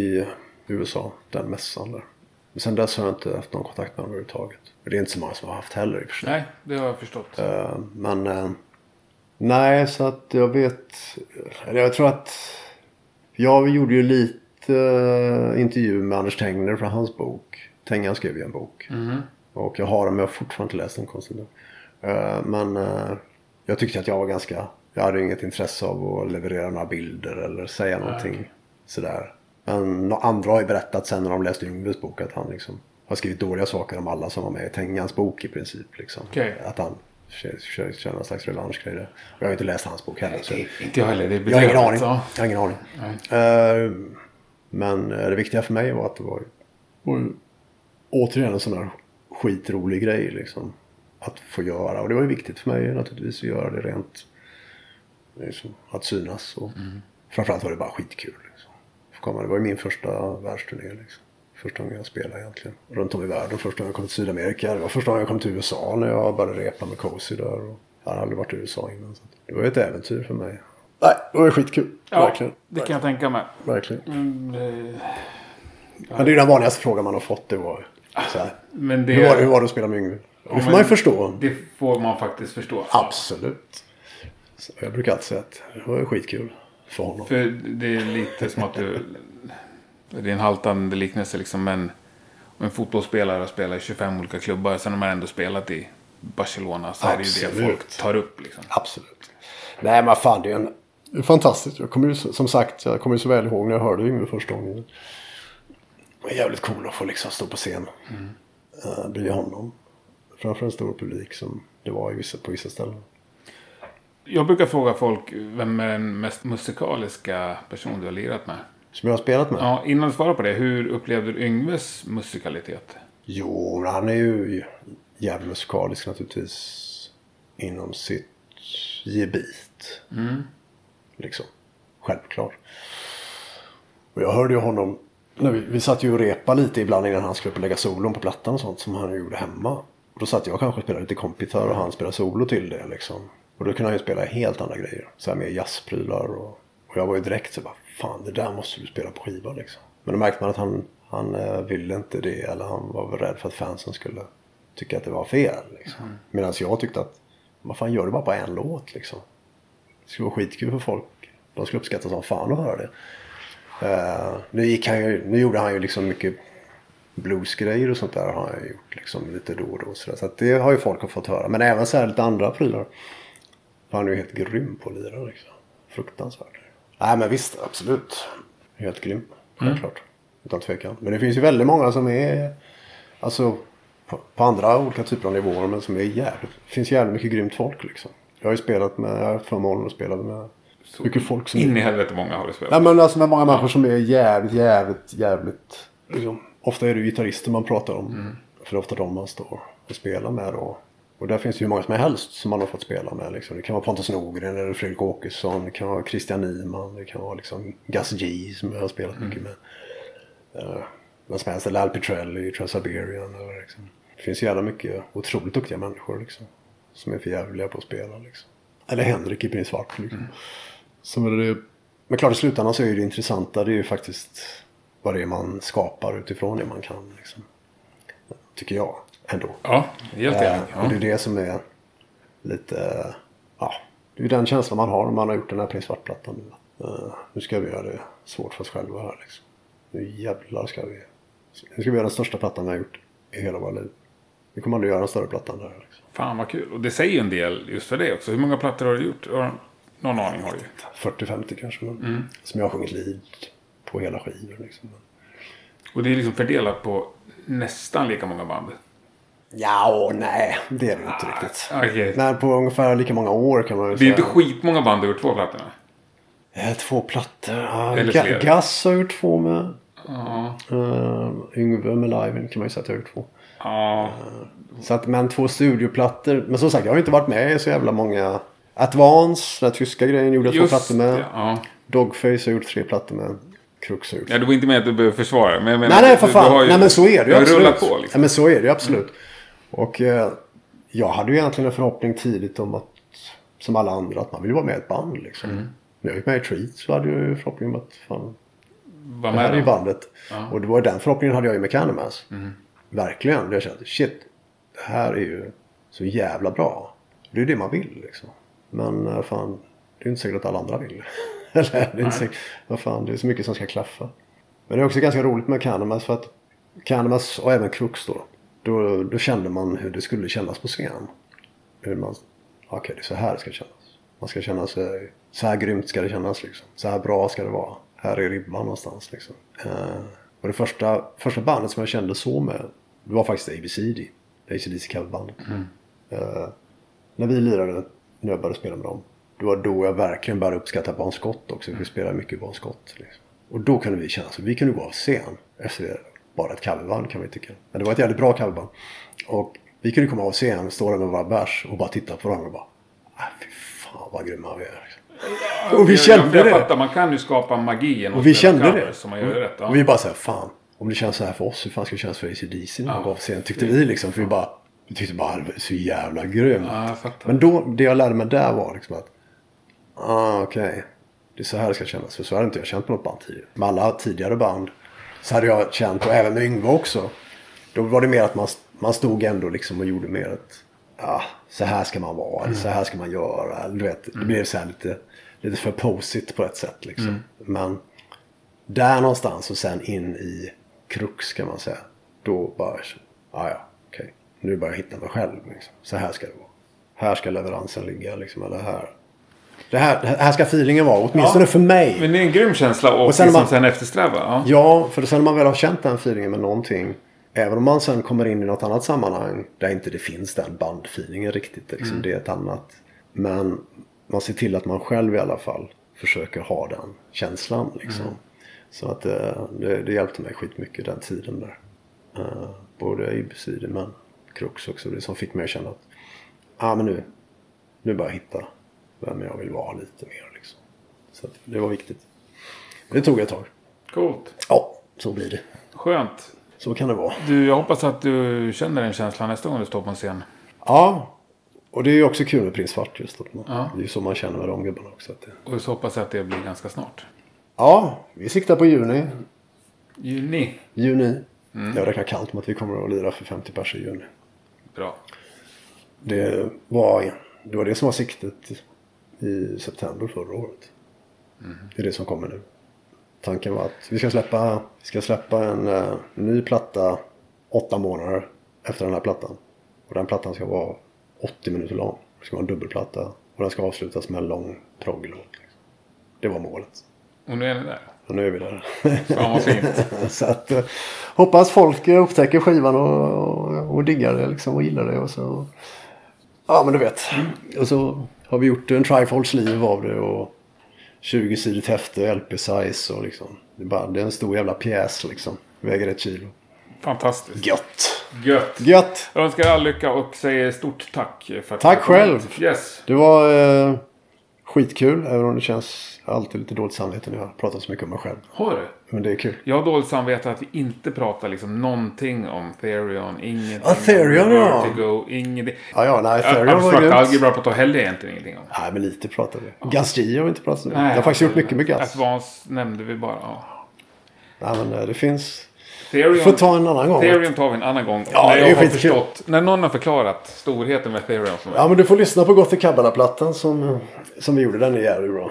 A: I USA. Den mässan där. Men sen dess har jag inte haft någon kontakt med honom överhuvudtaget. Det är inte så många som har haft heller i och för sig.
B: Nej, det har jag förstått.
A: Eh, Men eh, nej, så att jag vet. Eller jag tror att. Jag gjorde ju lite eh, intervju med Anders Tengner för hans bok. Tengan skrev ju en bok. Och jag har den men jag har fortfarande inte läst den konstigt. Eh, Men eh, jag tyckte att jag var ganska. Jag hade inget intresse av att leverera några bilder eller säga någonting sådär. Men nå- andra har ju berättat sen när de läste Yngves bok att han liksom har skrivit dåliga saker om alla som var med i Tengans bok i princip. Liksom.
B: Okej.
A: Att han kör, kör någon slags revanschgrej där. Och jag har inte läst hans bok heller. Så
B: Inte jag heller. Det
A: jag har ingen aning.
B: ja.
A: Jag har ingen aning.
B: Nej.
A: Eh, men eh, det viktiga för mig var att det var, var ju återigen en sån här skitrolig grej liksom. Att få göra. Och det var ju viktigt för mig naturligtvis att göra det rent. Liksom, att synas. Och Framförallt var det bara skitkul. Liksom. Komma. Det var ju min första världsturné. Liksom. Första gången jag spelade egentligen. Runt om i världen. Första gången jag kom till Sydamerika. Det var första gången jag kom till USA när jag började repa med Cozy där. Och jag hade aldrig varit i USA innan. Så det var ju ett äventyr för mig. Nej, det var skitkul.
B: Ja,
A: Verkligen.
B: det kan jag tänka mig.
A: Verkligen.
B: Mm, eh,
A: Men det är den vanligaste frågan man har fått. Det var.
B: Men det,
A: Hur var hur var det att spela med Yngve? Det får man ju förstå.
B: det får man faktiskt förstå.
A: Absolut. Så jag brukar alltid säga att det var skitkul för honom.
B: För det är lite som att du... Det är en haltande liknelse liksom. Men om en fotbollsspelare har spelat i 25 olika klubbar. Sen har man ändå spelat i Barcelona. Så är det ju det
A: Absolut.
B: folk tar upp liksom.
A: Absolut. Nej men fan det är en... Fantastiskt. Jag kommer ju som sagt, jag kommer ju så väl ihåg när jag hörde Yngve första gången. Var jävligt cool att få liksom stå på scen. Mm. bredvid honom. Framför en stor publik som det var i vissa, på vissa ställen.
B: Jag brukar fråga folk vem är den mest musikaliska person du har lirat med?
A: Som jag har spelat med.
B: Ja, innan du svarar på det. Hur upplevde du Yngves musikalitet?
A: Jo, han är ju jävligt musikalisk naturligtvis. Inom sitt gebit. Liksom. Självklart. Och jag hörde ju honom. Vi, vi satt ju och repa lite ibland innan han skulle upp och lägga solon på plattan och sånt som han gjorde hemma. Och då satt jag kanske och spelade lite kompgitarr och han spelade solo till det liksom. Och då kunde han ju spela helt andra grejer. Så här med jazzprylar och, och jag var ju direkt så bara fan det där måste du spela på skiva liksom. Men då märkte man att han, han eh, ville inte det eller han var väl rädd för att fansen skulle tycka att det var fel. Liksom. Medan jag tyckte att vad fan gör du bara på en låt liksom. Det skulle vara skitkul för folk. De skulle uppskatta som fan att höra det. Eh, nu, gick han ju, nu gjorde han ju liksom mycket bluesgrejer och sånt där har han gjort liksom lite då och då. Så, så det har ju folk fått höra. Men även så här lite andra prylar. För han är ju helt grym på att lira liksom. Fruktansvärt. Nej men visst, absolut. Helt grym. Självklart. Utan tvekan. Men det finns ju väldigt många som är alltså på, på andra olika typer av nivåer men som är jävligt. Det finns jävligt mycket grymt folk liksom. Jag har ju spelat med, jag har haft förmånen att spela med mycket folk som
B: In i helvete många har du spelat.
A: Nej men alltså med många människor som är jävligt, jävligt, jävligt. Liksom. Ofta är det gitarrister man pratar om. För det är ofta de man står och spelar med då. Och där finns det ju många som helst som man har fått spela med. Liksom. Det kan vara Pontus Norgren eller Fredrik Åkesson. Det kan vara Christian Nyman. Det kan vara liksom Gus G som jag har spelat mycket med. Uh, vem som helst. Eller Al Pitrelli, Trans-Siberian. Eller liksom. Det finns jävla mycket otroligt duktiga människor liksom. Som är för jävliga på att spela liksom. Eller Henrik i Prins Svart liksom. Som är det men klart i slutändan så är det intressanta det är ju faktiskt vad det är man skapar utifrån det man kan. Liksom. Tycker jag ändå.
B: Ja, helt
A: Eh,
B: enig.
A: Och det är det som är lite, ja, det är den känslan man har när man har gjort den här Prins Svart-plattan. Uh, nu ska vi göra det svårt för oss själva här liksom. Nu jävlar ska vi. Nu ska vi göra den största plattan vi har gjort i hela våra liv. Vi kommer aldrig göra en större platta än det här. Liksom.
B: Fan vad kul. Och det säger en del just för det också. Hur många plattor har du gjort? Har- Någon aning har du ju.
A: 40-50 kanske. Men, Som jag har sjungit lead på hela skivor. Liksom.
B: Och det är liksom fördelat på nästan lika många band.
A: Ja, och nej, det är det inte riktigt.
B: Okej.
A: Men på ungefär lika många år kan man ju
B: Det är
A: säga.
B: inte skitmånga band över två plattorna.
A: Eh, Två plattor. Ja,
B: Eller
A: Ga-
B: fler.
A: Gas har gjort två med.
B: Ja.
A: Uh, Yngve med liven kan man ju säga att jag har gjort två.
B: Ja.
A: Så att, men två studioplattor. Men som sagt, jag har inte varit med i så jävla många. Advance, den tyska grejen, gjorde jag två plattor med.
B: det. Ja.
A: Dogface har gjort tre plattor med. Crux har gjort.
B: ja, det var inte med att du behöver försvara. Men jag menar,
A: nej, nej, för
B: du- du
A: fan.
B: har ju-
A: nej, men så är det
B: Du
A: ju
B: har
A: absolut.
B: på liksom.
A: Ja, men så är det ju absolut. Och eh, jag hade ju egentligen en förhoppning tidigt om att, som alla andra, att man vill vara med i ett band liksom.
B: Mm.
A: När jag gick med i Treat så hade jag ju förhoppningen om att fan,
B: Var
A: det här är
B: med
A: ju
B: då.
A: bandet. Och det var den förhoppningen hade jag ju med Candlemass. Verkligen. Jag kände shit. Det här är ju så jävla bra. Det är ju det man vill liksom. Men eh, fan. Det är inte säkert att alla andra vill. Eller det är inte säkert. Vad fan. Det är så mycket som ska klaffa. Men det är också ganska roligt med Candlemass för att Candlemass och även Crux då. Då, då kände man hur det skulle kännas på scen. Hur man. Okej, det är så här det ska kännas. Man ska känna sig. Så här grymt ska det kännas liksom. Så här bra ska det vara. Här är ribban någonstans liksom. Eh, och det första, första bandet som jag kände så med. Det var faktiskt ABCD. ACDC coverbandet. Eh, när vi lirade, när jag började spela med dem. Det var då jag verkligen började uppskatta Bon Scott också. För vi spelade mycket Bon Scott. Liksom. Och då kunde vi känna så. Vi kunde gå av scen. Efter det. Bara ett coverband kan vi tycka. Men det var ett jävligt bra coverband. Och vi kunde komma av scen, stå där med våra bärs och bara titta på varandra och bara. Ah, fy fan vad grymma vi är. liksom. Och vi
B: Jag-
A: kände
B: jag,
A: det.
B: jag fattar, man kan ju skapa magi genom
A: Och vi kände
B: covers,
A: det.
B: Man gör rätt. Ja.
A: Och vi bara såhär, fan. Om det känns så här för oss, hur fan ska det kännas för ACDC när de går av scen? Tyckte vi liksom. För vi bara, vi tyckte bara det var så jävla grymt.
B: Ja, jag.
A: Men då, det jag lärde mig där var liksom att, ah okej. Det är så här det ska kännas. För så hade inte jag känt på något band tidigare. Med alla tidigare band så hade jag känt, och även med Yngve också. Då var det mer att man, man stod ändå liksom och gjorde mer ett, ja, så här ska man vara. Eller så här ska man göra. Du vet, det blev så här lite, lite för posigt på ett sätt liksom. Men där någonstans och sen in i krux kan man säga. Då bara, ja ja. Nu jag hitta mig själv. Liksom. Så här ska det vara. Här ska leveransen ligga liksom. Eller här. Det här, här ska feelingen vara. Åtminstone för mig.
B: Men det är en grym känsla och,
A: Och sen när man-
B: sen eftersträva. Ja.
A: Ja, för sen när man väl har känt den feelingen med någonting. Även om man sen kommer in i något annat sammanhang. Där inte det finns den bandfeelingen riktigt. Liksom, Det är ett annat. Men man ser till att man själv i alla fall försöker ha den känslan. Liksom. Så att eh, det, det hjälpte mig skitmycket den tiden där. Uh, både i Beside men Crux också. Det som fick mig att känna att ah, men nu, nu jag hitta vem jag vill vara lite mer. Liksom. Så det var viktigt. Det tog ett tag.
B: Coolt.
A: Ja, så blir det.
B: Skönt.
A: Så kan det vara.
B: Du, jag hoppas att du känner den känslan nästa gång du står på en scen.
A: Ja, och det är ju också kul med Prins Svart just. Att man,
B: Ja.
A: Det är ju så man känner med de gubbarna också. Det...
B: Och så hoppas jag att det blir ganska snart.
A: Ja, vi siktar på juni.
B: Juni.
A: Juni.
B: Mm.
A: Jag räknar kallt med att vi kommer att lira för 50 pers i juni.
B: Bra.
A: Det var, det var det som var siktet i september förra året.
B: Mm.
A: Det är det som kommer nu. Tanken var att vi ska släppa, vi ska släppa en eh, ny platta åtta månader efter den här plattan. Och den plattan ska vara 80 minuter lång. Det ska vara en dubbelplatta. Och den ska avslutas med en lång progglåt. Liksom. Det var målet.
B: Och nu är ni där.
A: Och nu är vi där.
B: Fan vad fint.
A: så att eh, hoppas folk upptäcker skivan och, och, diggar det liksom och gillar det. Och så, ja men du vet. Och så har vi gjort en trifold sleeve av det och 20 sidor häfte, LP-size och liksom. Det är, bara, det är en stor jävla pjäs liksom. Väger ett kilo.
B: Fantastiskt.
A: Gött!
B: Gött.
A: Gött!
B: Jag önskar all lycka och säger stort tack. För att
A: Tack själv.
B: hit. Yes.
A: Det var eh, skitkul även om det känns alltid lite dåligt samvete när jag pratar så mycket om mig själv.
B: Har du?
A: Men det är kul.
B: Jag har dåligt samvete att vi inte pratar liksom någonting om Therion. Ingenting
A: Ja, Therion,
B: om
A: ja.
B: Vertigo. Ingenting.
A: Ja, ja, nej, Therion var grymt.
B: algebra pratar heller egentligen ingenting om.
A: Nej, men lite pratar vi. Gas G har vi inte pratat om.
B: Nej,
A: jag har faktiskt gjort mycket med gas.
B: Advance nämnde vi bara. Ja.
A: Nej, men eh, det finns.
B: Therion,
A: Får ta en annan gång.
B: Therion tar vi en annan gång.
A: Ja,
B: när jag har förstått. När någon har förklarat storheten med Therion för mig.
A: Ja, men du får lyssna på Gothic Kabbala-plattan som, som vi gjorde. Den är jävligt bra.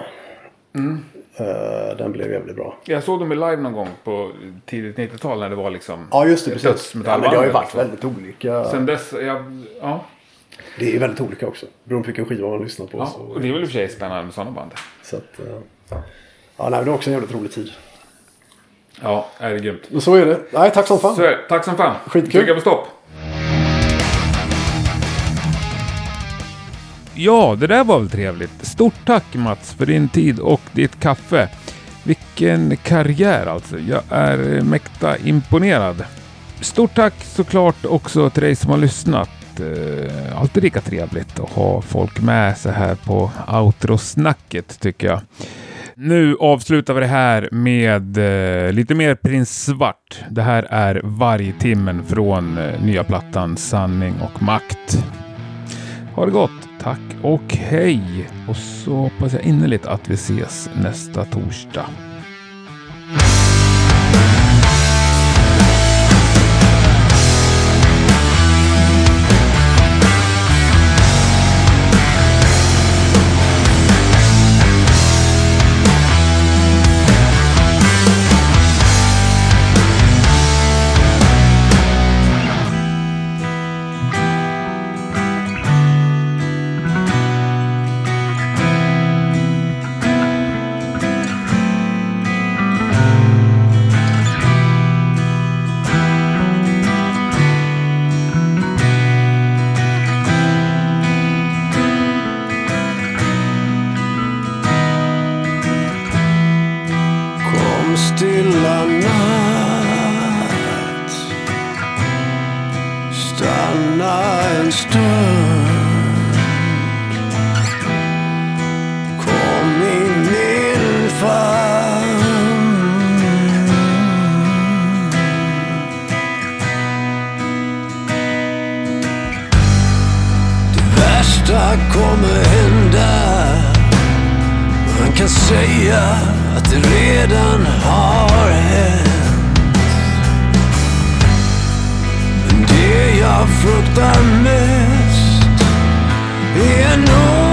B: Mm.
A: Eh, den blev jävligt bra.
B: Jag såg dem i live någon gång på tidigt 90-tal när det var liksom
A: Ja, just det. Precis. Ja, men det har ju varit
B: liksom.
A: väldigt olika.
B: Sen dess, jag, ja.
A: Det är väldigt olika också. Beroende på vilken skiva man lyssnar på.
B: ja.
A: Så,
B: Och det är väl i och för sig spännande med sådana band.
A: så att, eh, ja, nej, det var också en jävligt rolig tid.
B: Ja, är det grymt.
A: Men så är det. Nej, tack som fan.
B: Så är. Tack som fan.
A: Skitkul.
B: Trycka på stopp. Ja, det där var väl trevligt. Stort tack Mats för din tid och ditt kaffe. Vilken karriär alltså. Jag är mäkta imponerad. Stort tack såklart också till dig som har lyssnat. Eh, alltid lika trevligt att ha folk med sig här på outrosnacket tycker jag. Nu avslutar vi det här med eh, lite mer Prins Svart. Det här är Vargtimmen från eh, nya plattan Sanning och Makt. Ha det gott, tack och hej! Och så hoppas jag innerligt att vi ses nästa torsdag.
A: Säga att det redan har hänt. Men det jag fruktar mest är
C: nog